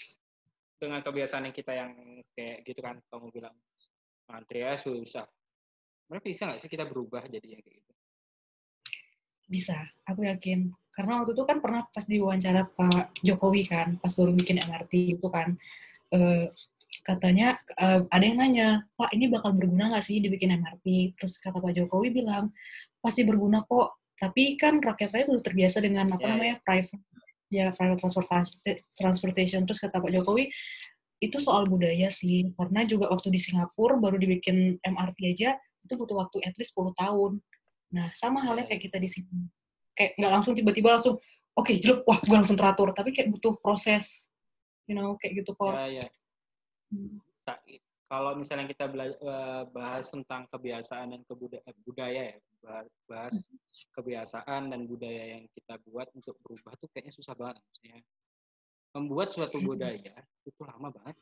dengan kebiasaan yang kita yang kayak gitu kan, kamu bilang antri ya susah. Mereka bisa nggak sih kita berubah jadi yang kayak gitu? Bisa, aku yakin. Karena waktu itu kan pernah pas diwawancara Pak Jokowi kan, pas baru bikin MRT itu kan, eh, katanya eh, ada yang nanya, Pak ini bakal berguna nggak sih dibikin MRT? Terus kata Pak Jokowi bilang, pasti berguna kok. Tapi kan rakyatnya udah terbiasa dengan apa Ya, ya. namanya private ya private transportation, transportation. Terus kata Pak Jokowi, itu soal budaya sih. Karena juga waktu di Singapura baru dibikin MRT aja itu butuh waktu at least 10 tahun. Nah, sama halnya kayak kita di sini. Kayak nggak langsung tiba-tiba langsung, oke, okay, jelek, wah, gue langsung teratur. Tapi kayak butuh proses, you know, kayak gitu kok. Ya, ya. Hmm. Kalau misalnya kita eh, bahas tentang kebiasaan dan kebudaya, eh, budaya ya, bahas hmm. kebiasaan dan budaya yang kita buat untuk berubah tuh kayaknya susah banget. Maksudnya, membuat suatu budaya itu lama banget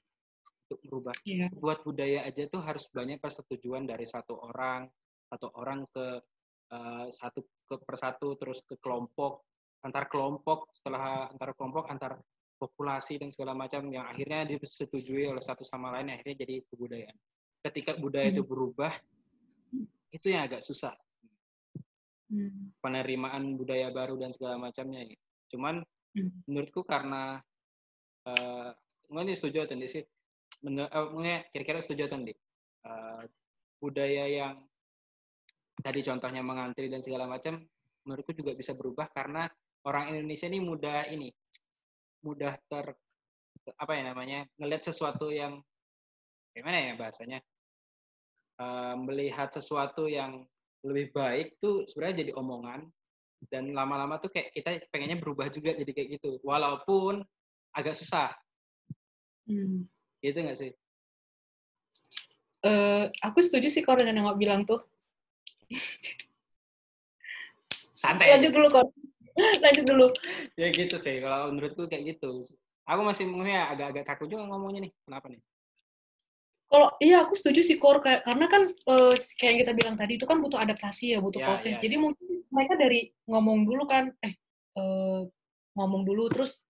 untuk merubah. Yeah. Buat budaya aja tuh harus banyak persetujuan dari satu orang, satu orang ke uh, satu ke persatu, terus ke kelompok, antar kelompok, setelah antar kelompok, antar populasi dan segala macam yang akhirnya disetujui oleh satu sama lain, akhirnya jadi kebudayaan. Ketika budaya hmm. itu berubah, itu yang agak susah. Hmm. Penerimaan budaya baru dan segala macamnya. Cuman hmm. menurutku karena uh, ini setuju atau sih. Uh, kira-kira setuju atau uh, budaya yang tadi contohnya mengantri dan segala macam menurutku juga bisa berubah karena orang Indonesia ini mudah ini mudah ter apa ya namanya ngelihat sesuatu yang gimana ya bahasanya uh, melihat sesuatu yang lebih baik tuh sebenarnya jadi omongan dan lama-lama tuh kayak kita pengennya berubah juga jadi kayak gitu. Walaupun agak susah. Hmm. Gitu nggak sih? Uh, aku setuju sih kalau yang bilang tuh. Santai. Lanjut dulu kok. Lanjut dulu. ya gitu sih. Kalau menurutku kayak gitu. Aku masih mungkin agak-agak kaku juga ngomongnya nih. Kenapa nih? Kalau iya aku setuju sih Kor karena kan uh, kayak yang kita bilang tadi itu kan butuh adaptasi ya, butuh ya, proses. Ya. Jadi mungkin mereka dari ngomong dulu kan eh uh, ngomong dulu terus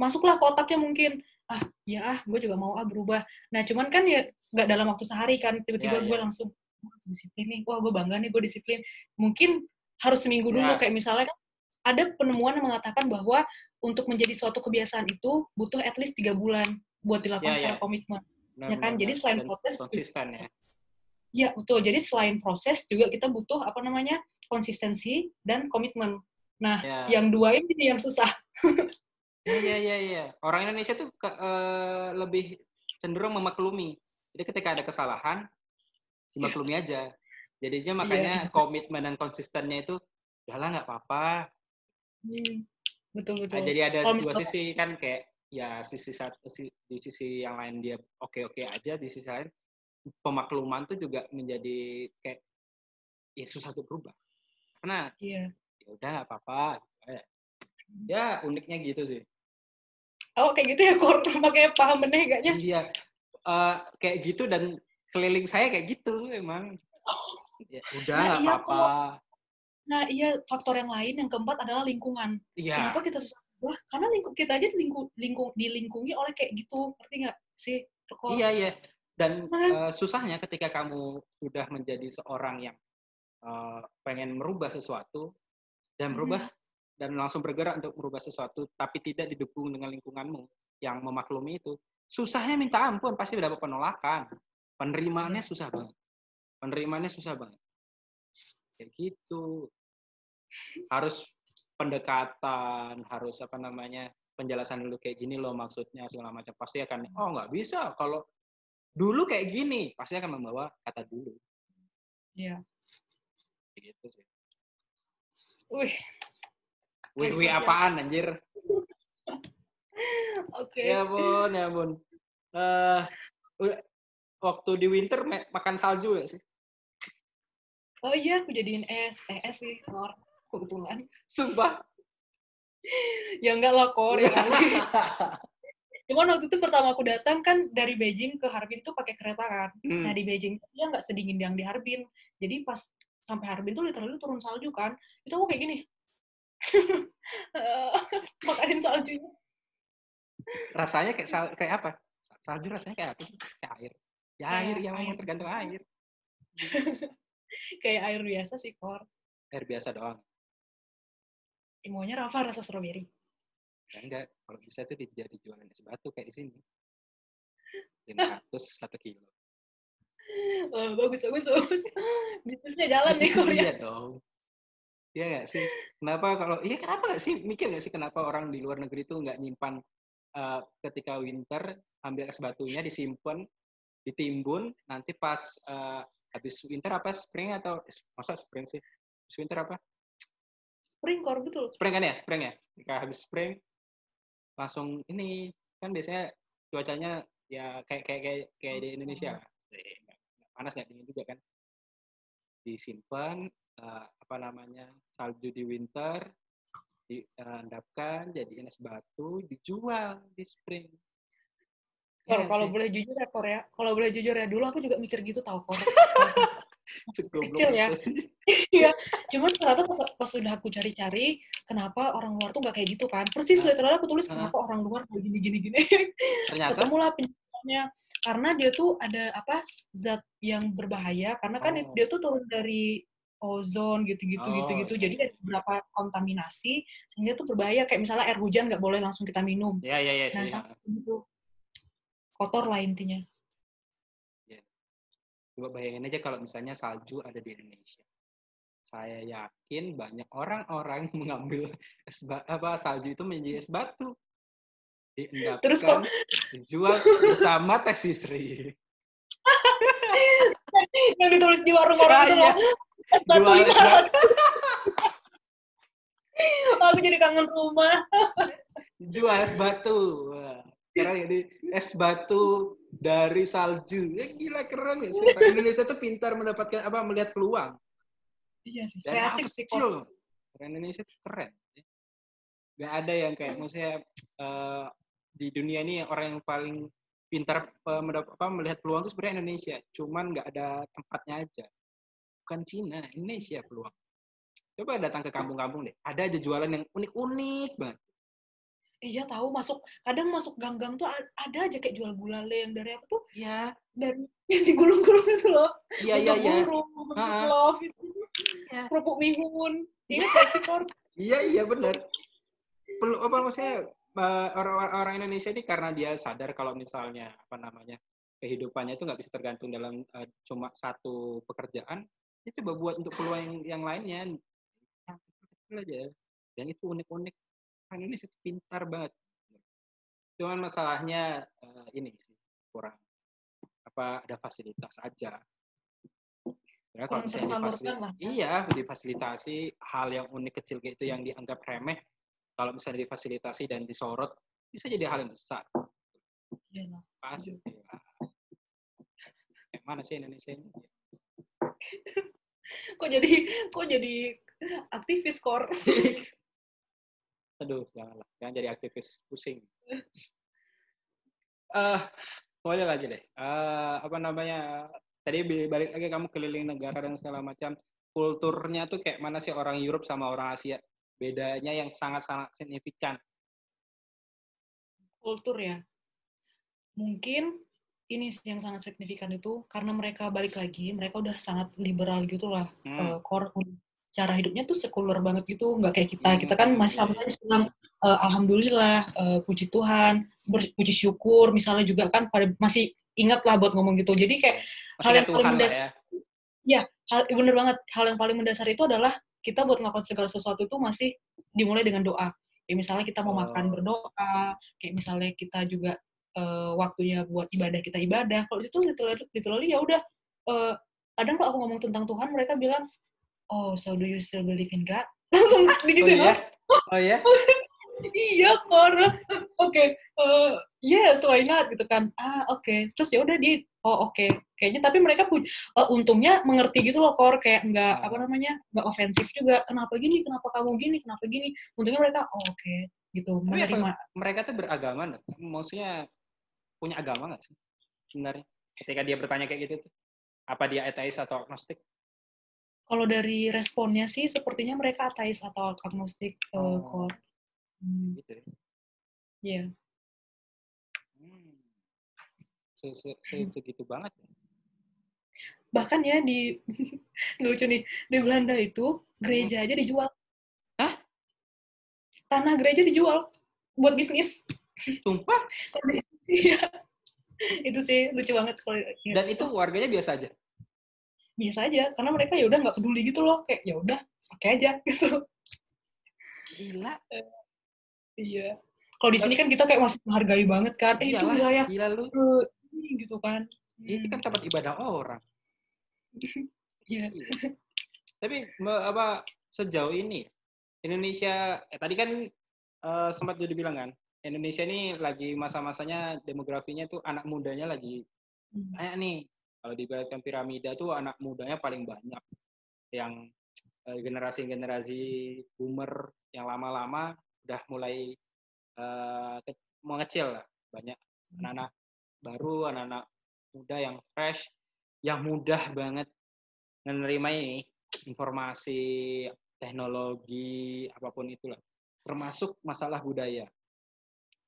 masuklah kotaknya mungkin ah ya ah gue juga mau ah berubah nah cuman kan ya nggak dalam waktu sehari kan tiba-tiba yeah, gue yeah. langsung disiplin nih wah gue bangga nih gue disiplin mungkin harus seminggu dulu yeah. kayak misalnya kan ada penemuan yang mengatakan bahwa untuk menjadi suatu kebiasaan itu butuh at least tiga bulan buat dilakukan yeah, secara yeah. komitmen nah, ya kan jadi selain proses konsisten ya Ya, betul. Jadi selain proses juga kita butuh apa namanya? konsistensi dan komitmen. Nah, yang dua ini yang susah. Iya iya iya. Orang Indonesia tuh ke, uh, lebih cenderung memaklumi. Jadi ketika ada kesalahan dimaklumi aja. Jadinya iya. makanya iya. komitmen dan konsistennya itu ya lah nggak apa-apa. Hmm, betul betul. Nah, jadi ada Kalo dua sisi kan kayak ya sisi satu di sisi yang lain dia oke-oke aja, di sisi lain pemakluman tuh juga menjadi kayak ya susah untuk berubah. Karena iya. ya udah nggak apa-apa. Ya uniknya gitu sih. Oh kayak gitu ya kor pakai paham benih kayaknya. Iya. Uh, kayak gitu dan keliling saya kayak gitu emang. Ya, udah nah, iya, apa-apa. Nah iya faktor yang lain yang keempat adalah lingkungan. Iya. Kenapa kita susah? Wah karena lingkup kita aja lingkung, lingkung, dilingkungi oleh kayak gitu, ngerti nggak sih? Kor? Iya iya. Dan uh, susahnya ketika kamu sudah menjadi seorang yang uh, pengen merubah sesuatu dan merubah hmm dan langsung bergerak untuk merubah sesuatu, tapi tidak didukung dengan lingkunganmu yang memaklumi itu, susahnya minta ampun, pasti dapat penolakan. Penerimaannya susah banget. Penerimaannya susah banget. Kayak gitu. Harus pendekatan, harus apa namanya, penjelasan dulu kayak gini loh maksudnya, segala macam. Pasti akan, oh nggak bisa, kalau dulu kayak gini, pasti akan membawa kata dulu. Iya. Gitu sih. Wih, Wih, wih apaan anjir? Oke. Okay. Ya bun, ya bun. Uh, waktu di winter makan salju ya sih? Oh iya, aku jadiin es, eh, es sih, kor, kebetulan. Sumpah? ya enggak lah, kor, ya kali. Cuman waktu itu pertama aku datang kan dari Beijing ke Harbin tuh pakai kereta kan. Hmm. Nah di Beijing dia nggak sedingin yang di Harbin. Jadi pas sampai Harbin tuh literally turun salju kan. Itu aku kayak gini, makanin saljunya. Rasanya kayak sal kayak apa? Salju rasanya kayak apa Kayak air. Ya air, ya air. tergantung air. kayak air biasa sih, Kor. Air biasa doang. Imonya Rafa rasa strawberry. Ya enggak, kalau bisa itu jadi jualan es batu kayak di sini. 500 satu kilo. Oh, bagus, bagus, bagus. Bisnisnya jalan nih, Korea. Iya dong. Iya nggak sih? Kenapa kalau iya kenapa nggak sih? Mikir nggak sih kenapa orang di luar negeri itu nggak nyimpan uh, ketika winter ambil es batunya disimpan ditimbun nanti pas uh, habis winter apa? Spring atau masa spring sih? Habis winter apa? Spring core betul spring kan ya? Spring ya? Ketika habis spring langsung ini kan biasanya cuacanya ya kayak kayak kayak, kayak di Indonesia. Panas nggak dingin juga kan. Disimpan uh, apa namanya salju di winter diendapkan jadi es batu dijual di spring. Kalau ya, kalau boleh jujur ya Korea. Kalau boleh jujur ya dulu aku juga mikir gitu tau kok kecil ya. iya. Cuman ternyata pas, pas udah aku cari-cari kenapa orang luar tuh gak kayak gitu kan? Persis nah. ternyata aku tulis kenapa orang luar kayak gini gini gini. Ternyata? Ketemulah penjelasannya. Karena dia tuh ada apa zat yang berbahaya. Karena kan oh. dia tuh turun dari ozon gitu-gitu oh, gitu-gitu iya. jadi ada beberapa kontaminasi sehingga tuh berbahaya kayak misalnya air hujan nggak boleh langsung kita minum ya ya ya nah gitu kotor lah intinya Coba bayangin aja kalau misalnya salju ada di Indonesia. Saya yakin banyak orang-orang mengambil es apa salju itu menjadi es batu. Diendapkan, Terus kok dijual bersama taksi Sri. yang ditulis di warung-warung itu loh. Jual es batu. Aku jadi kangen rumah. Jual es batu. Sekarang jadi es batu dari salju. Ya gila keren ya sih. Indonesia tuh pintar mendapatkan apa melihat peluang. Iya sih. Kreatif sih kok. Indonesia tuh keren. Gak ada yang kayak maksudnya uh, di dunia ini orang yang paling pintar uh, apa, melihat peluang itu sebenarnya Indonesia. Cuman nggak ada tempatnya aja. Bukan Cina, Indonesia peluang. Coba datang ke kampung-kampung deh. Ada aja jualan yang unik-unik banget. Iya tahu masuk kadang masuk gang-gang tuh ada aja kayak jual gulale yang dari apa tuh? Ya dari yang digulung-gulung itu loh. Iya iya iya. love itu. Ya. kerupuk mihun. Ingat gak sih Kor? iya iya benar perlu apa maksudnya orang-orang Indonesia ini karena dia sadar kalau misalnya apa namanya kehidupannya itu nggak bisa tergantung dalam uh, cuma satu pekerjaan dia coba buat untuk peluang yang, yang lainnya yang kecil aja dan itu unik-unik orang Indonesia itu pintar banget. Cuman masalahnya uh, ini sih kurang apa ada fasilitas aja. Ya, kalau misalnya difasilitasi, iya difasilitasi hal yang unik kecil kayak itu yang dianggap remeh, kalau misalnya difasilitasi dan disorot bisa jadi hal yang besar. Iya Pasti. Ya. Yang mana sih Indonesia ini? kok jadi kok jadi aktivis kor? aduh janganlah jangan jadi aktivis pusing. Uh, boleh lagi deh. Uh, apa namanya tadi balik lagi kamu keliling negara dan segala macam kulturnya tuh kayak mana sih orang Europe sama orang Asia? Bedanya yang sangat-sangat signifikan. Kultur ya. Mungkin ini sih yang sangat signifikan itu karena mereka balik lagi mereka udah sangat liberal gitulah hmm. uh, core cara hidupnya tuh sekuler banget gitu nggak kayak kita kita kan masih sama bilang uh, alhamdulillah uh, puji Tuhan berpuji syukur misalnya juga kan pada masih ingat lah buat ngomong gitu jadi kayak masih hal yang paling mendasar ya. ya hal bener banget hal yang paling mendasar itu adalah kita buat melakukan segala sesuatu itu masih dimulai dengan doa ya misalnya kita mau oh. makan berdoa kayak misalnya kita juga uh, waktunya buat ibadah kita ibadah kalau itu literally, literally ya udah uh, kadang kalau aku ngomong tentang Tuhan mereka bilang oh so do you still believe in God? Langsung begitu oh, ya? Oh ya? iya kor oke okay. uh, eh, yes why not gitu kan ah oke okay. terus ya udah dia oh oke okay. kayaknya tapi mereka pun uh, untungnya mengerti gitu loh kor kayak nggak apa namanya nggak ofensif juga kenapa gini kenapa kamu gini kenapa gini untungnya mereka oh, oke okay. gitu tapi menerima mereka tuh beragama maksudnya punya agama nggak sih sebenarnya ketika dia bertanya kayak gitu tuh apa dia ateis atau agnostik kalau dari responnya sih sepertinya mereka ateis atau agnostik uh, oh. core. Hmm. Gitu ya? Iya. Yeah. Hmm. Se -se -se Segitu banget ya? Bahkan ya di, lucu nih, di Belanda itu gereja aja dijual. Hah? Tanah gereja dijual buat bisnis. Sumpah? Iya. itu sih lucu banget kalau Dan itu warganya biasa aja? biasa aja karena mereka ya udah nggak peduli gitu loh kayak ya udah pakai aja gitu gila iya kalau di sini kan kita kayak masih menghargai banget kan. Eh itu Iyalah, wilayah gila lu. eh, ini gitu kan. Itu kan tempat ibadah orang. Iya. Iya. Tapi apa sejauh ini Indonesia eh, tadi kan eh, sempat jadi bilang kan Indonesia ini lagi masa-masanya demografinya tuh anak mudanya lagi Hmm. banyak nih. Kalau diibaratkan piramida tuh anak mudanya paling banyak. Yang eh, generasi-generasi boomer yang lama-lama udah mulai ke- mengecil lah. Banyak anak-anak baru, anak-anak muda yang fresh, yang mudah banget menerima ini informasi, teknologi, apa pun itulah. Termasuk masalah budaya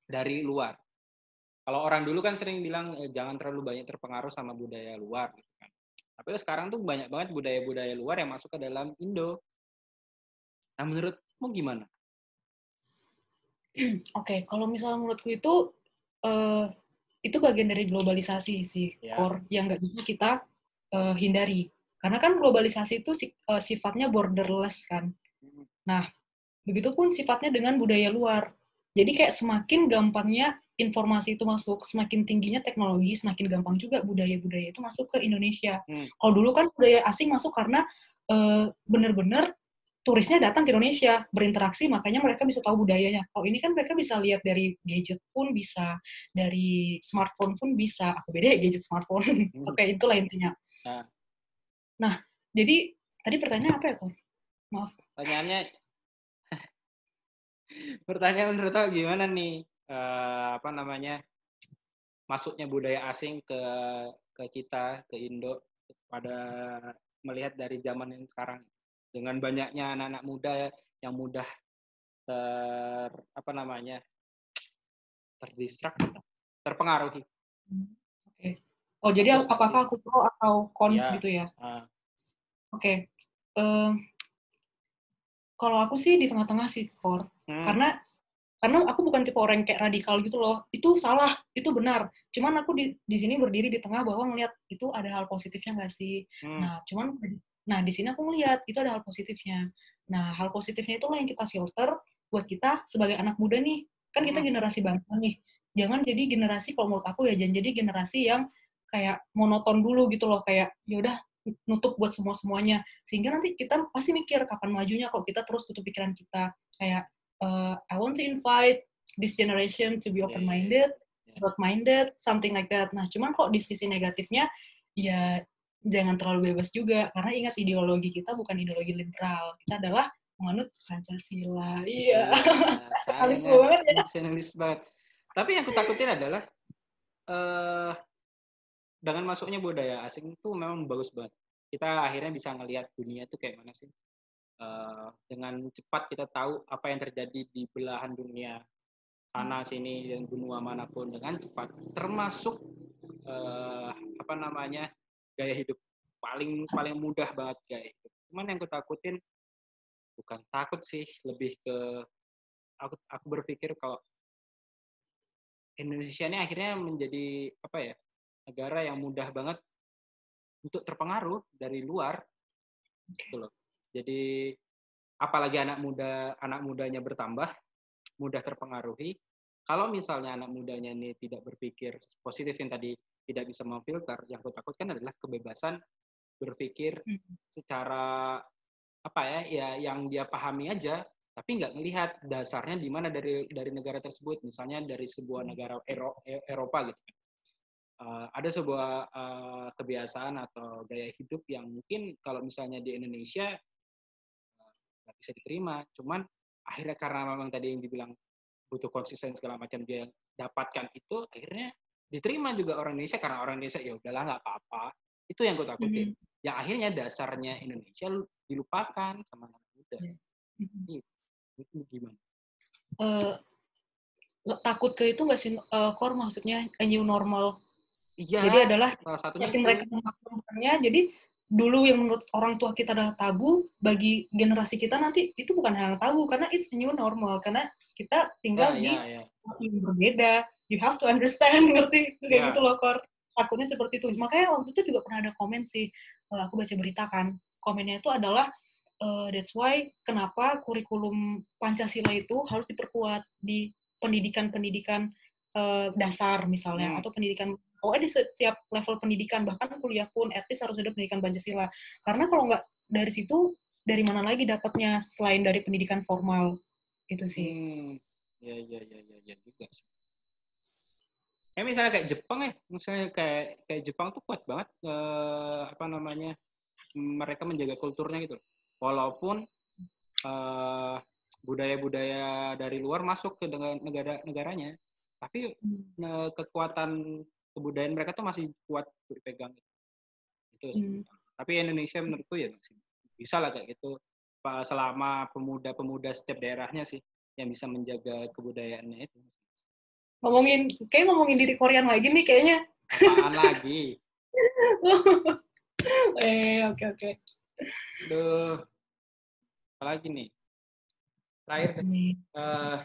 dari luar. Kalau orang dulu kan sering bilang eh, jangan terlalu banyak terpengaruh sama budaya luar gitu kan. Tapi sekarang tuh banyak banget budaya-budaya luar yang masuk ke dalam Indo. Nah, menurutmu gimana? Oke, kalau misalnya menurutku itu eh, itu bagian dari globalisasi sih, Ya. core yang nggak bisa kita eh, hindari. Karena kan globalisasi itu si- sifatnya borderless kan. Nah, begitupun sifatnya dengan budaya luar. Jadi kayak semakin gampangnya informasi itu masuk, semakin tingginya teknologi, semakin gampang juga budaya-budaya itu masuk ke Indonesia. Hmm. Kalau dulu kan budaya asing masuk karena eh, bener-bener turisnya datang ke Indonesia, berinteraksi, makanya mereka bisa tahu budayanya. Kalau ini kan mereka bisa lihat dari gadget pun bisa, dari smartphone pun bisa. Aku beda ya gadget smartphone. Hmm. Oke, itulah intinya. Nah. Nah, jadi tadi pertanyaan apa ya, Kor? Pertanyaannya Pertanyaan menurut aku gimana nih? Eh, apa namanya? Masuknya budaya asing ke ke kita, ke Indo pada melihat dari zaman yang sekarang dengan banyaknya anak-anak muda yang mudah ter apa namanya? terdistrak terpengaruhi. Oke. Oh, jadi Terus apakah aku pro atau cons Ya. gitu ya? Ah, Oke. Eh, kalau aku sih di tengah-tengah sih, Kor. Hmm, Karena karena aku bukan tipe orang yang kayak radikal gitu loh. Itu salah, itu benar. Cuman aku di di sini berdiri di tengah bahwa ngelihat itu ada hal positifnya nggak sih? hmm, Nah, cuman nah di sini aku ngelihat itu ada hal positifnya. Nah, hal positifnya itulah yang kita filter buat kita sebagai anak muda nih. Kan kita Hmm. generasi bangsa nih. Jangan jadi generasi kalau menurut aku ya jangan jadi generasi yang kayak monoton dulu gitu loh kayak ya udah nutup buat semua semuanya sehingga nanti kita pasti mikir kapan majunya kalau kita terus tutup pikiran kita kayak uh, I want to invite this generation to be Iya, iya, open minded iya. broad minded something like that nah cuman kok di sisi negatifnya ya jangan terlalu bebas juga karena ingat ideologi kita bukan ideologi liberal kita adalah menganut Pancasila iya Halus sayangnya banget ya. nasionalis banget. Tapi yang kutakutin adalah eh dengan masuknya budaya asing itu memang bagus banget. Kita akhirnya bisa ngelihat dunia itu kayak mana sih. Eh, dengan cepat kita tahu apa yang terjadi di belahan dunia sana sini dan benua mana pun dengan cepat. Termasuk eh, apa namanya gaya hidup paling paling mudah banget gaya hidup. Cuman yang kutakutin bukan takut sih, lebih ke aku aku berpikir kalau Indonesia ini akhirnya menjadi apa ya negara yang mudah banget untuk terpengaruh dari luar gitu loh. Jadi apalagi anak muda anak mudanya bertambah mudah terpengaruhi. Kalau misalnya anak mudanya ini tidak berpikir positif yang tadi tidak bisa memfilter, yang aku takutkan adalah kebebasan berpikir Hmm. secara apa ya ya yang dia pahami aja tapi nggak ngelihat dasarnya di mana dari dari negara tersebut misalnya dari sebuah negara Ero- E- Eropa gitu kan. Eh, ada sebuah eh, kebiasaan atau gaya hidup yang mungkin kalau misalnya di Indonesia nggak bisa diterima cuman akhirnya karena memang tadi yang dibilang butuh konsisten segala macam dia dapatkan itu akhirnya diterima juga orang Indonesia karena orang Indonesia ya udahlah nggak apa-apa itu yang gue takutin Mhm. yang akhirnya dasarnya Indonesia lu- dilupakan sama anak muda. Mhm. Itu gimana? Eh, lo- takut ke itu nggak sih eh, core maksudnya a new normal Iya. jadi adalah salah satunya mereka melakukannya jadi dulu yang menurut orang tua kita adalah tabu bagi generasi kita nanti itu bukan hal yang tabu karena it's a new normal karena kita tinggal Ya, di ya, ya. tempat yang berbeda you have to understand ngerti kayak Ya. gitu loh kor takutnya seperti itu makanya waktu itu juga pernah ada komen sih eh, aku baca berita kan komennya itu adalah eh, that's why kenapa kurikulum Pancasila itu harus diperkuat di pendidikan-pendidikan uh, dasar misalnya hmm. atau pendidikan oh di setiap level pendidikan bahkan kuliah pun etis harus ada pendidikan Pancasila karena kalau nggak dari situ dari mana lagi dapatnya selain dari pendidikan formal itu sih hmm. ya ya ya ya ya juga sih kayak misalnya kayak Jepang ya misalnya kayak kayak Jepang tuh kuat banget eh, apa namanya mereka menjaga kulturnya gitu walaupun eh, budaya-budaya dari luar masuk ke negara negaranya tapi hmm. kekuatan kebudayaan mereka tuh masih kuat dipegang itu. Sih. Hmm. tapi Indonesia menurutku ya masih bisa lah kayak gitu. Selama pemuda-pemuda setiap daerahnya sih yang bisa menjaga kebudayaannya itu. Ngomongin kayak ngomongin diri Korean lagi nih kayaknya. Apaan lagi? Eh oke okay, oke. Okay. Duh, apa lagi nih? Terakhir uh,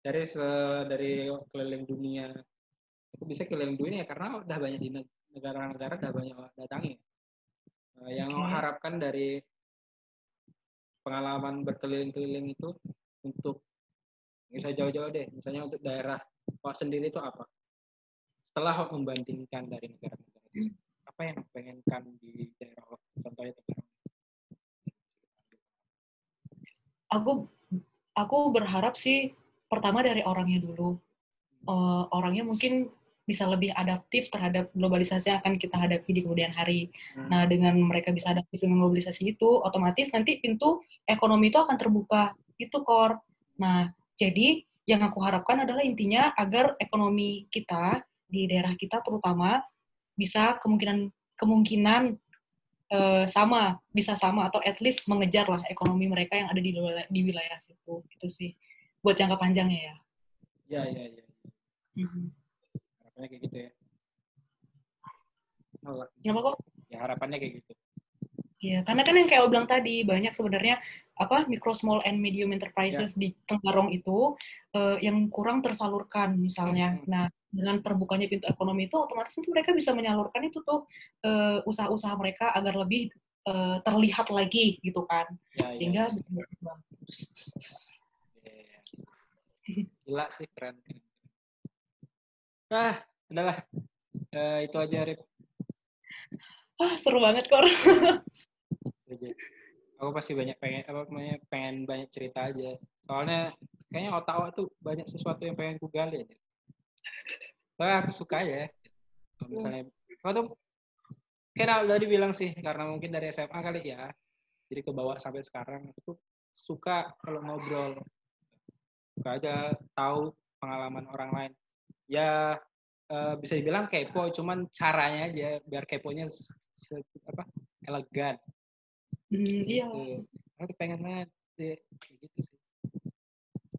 dari se dari keliling dunia aku bisa keliling dunia karena udah banyak di negara-negara udah banyak datangi uh, yang okay. harapkan dari pengalaman berkeliling-keliling itu untuk bisa jauh-jauh deh misalnya untuk daerah kau sendiri itu apa setelah membandingkan dari negara-negara itu hmm. apa yang pengen kan di daerah contohnya Tegarong aku aku berharap sih pertama dari orangnya dulu. Uh, orangnya mungkin bisa lebih adaptif terhadap globalisasi yang akan kita hadapi di kemudian hari. Hmm. Nah, dengan mereka bisa adaptif dengan globalisasi itu, otomatis nanti pintu ekonomi itu akan terbuka. Itu core. Nah, jadi yang aku harapkan adalah intinya agar ekonomi kita di daerah kita terutama bisa kemungkinan kemungkinan uh, sama, bisa sama atau at least mengejar lah ekonomi mereka yang ada di di wilayah situ. Itu sih buat jangka panjangnya ya. Iya, iya, iya. Mm-hmm. Harapannya kayak gitu ya. Oh, Kenapa kok? Ya harapannya kayak gitu. Iya, karena kan yang kayak bilang tadi banyak sebenarnya apa micro small and medium enterprises ya. di Tenggarong itu uh, yang kurang tersalurkan misalnya. Hmm. Nah, dengan terbukanya pintu ekonomi itu otomatis nanti mereka bisa menyalurkan itu tuh uh, usaha-usaha mereka agar lebih uh, terlihat lagi gitu kan. Ya, Sehingga ya. bisa Gila sih keren. Ah, adalah uh, itu aja Rip. Wah, seru banget kok. Aku pasti banyak pengen apa namanya pengen banyak cerita aja. Soalnya kayaknya otak tuh banyak sesuatu yang pengen ku gali aja. Wah, aku suka ya. Kalau misalnya, oh tuh kayak udah dibilang sih karena mungkin dari SMA kali ya. Jadi kebawa sampai sekarang aku tuh suka kalau ngobrol suka aja tahu pengalaman orang lain ya uh, bisa dibilang kepo cuman caranya aja biar keponya se, apa elegan. Mm, iya. Gitu. aku pengen banget ya, gitu sih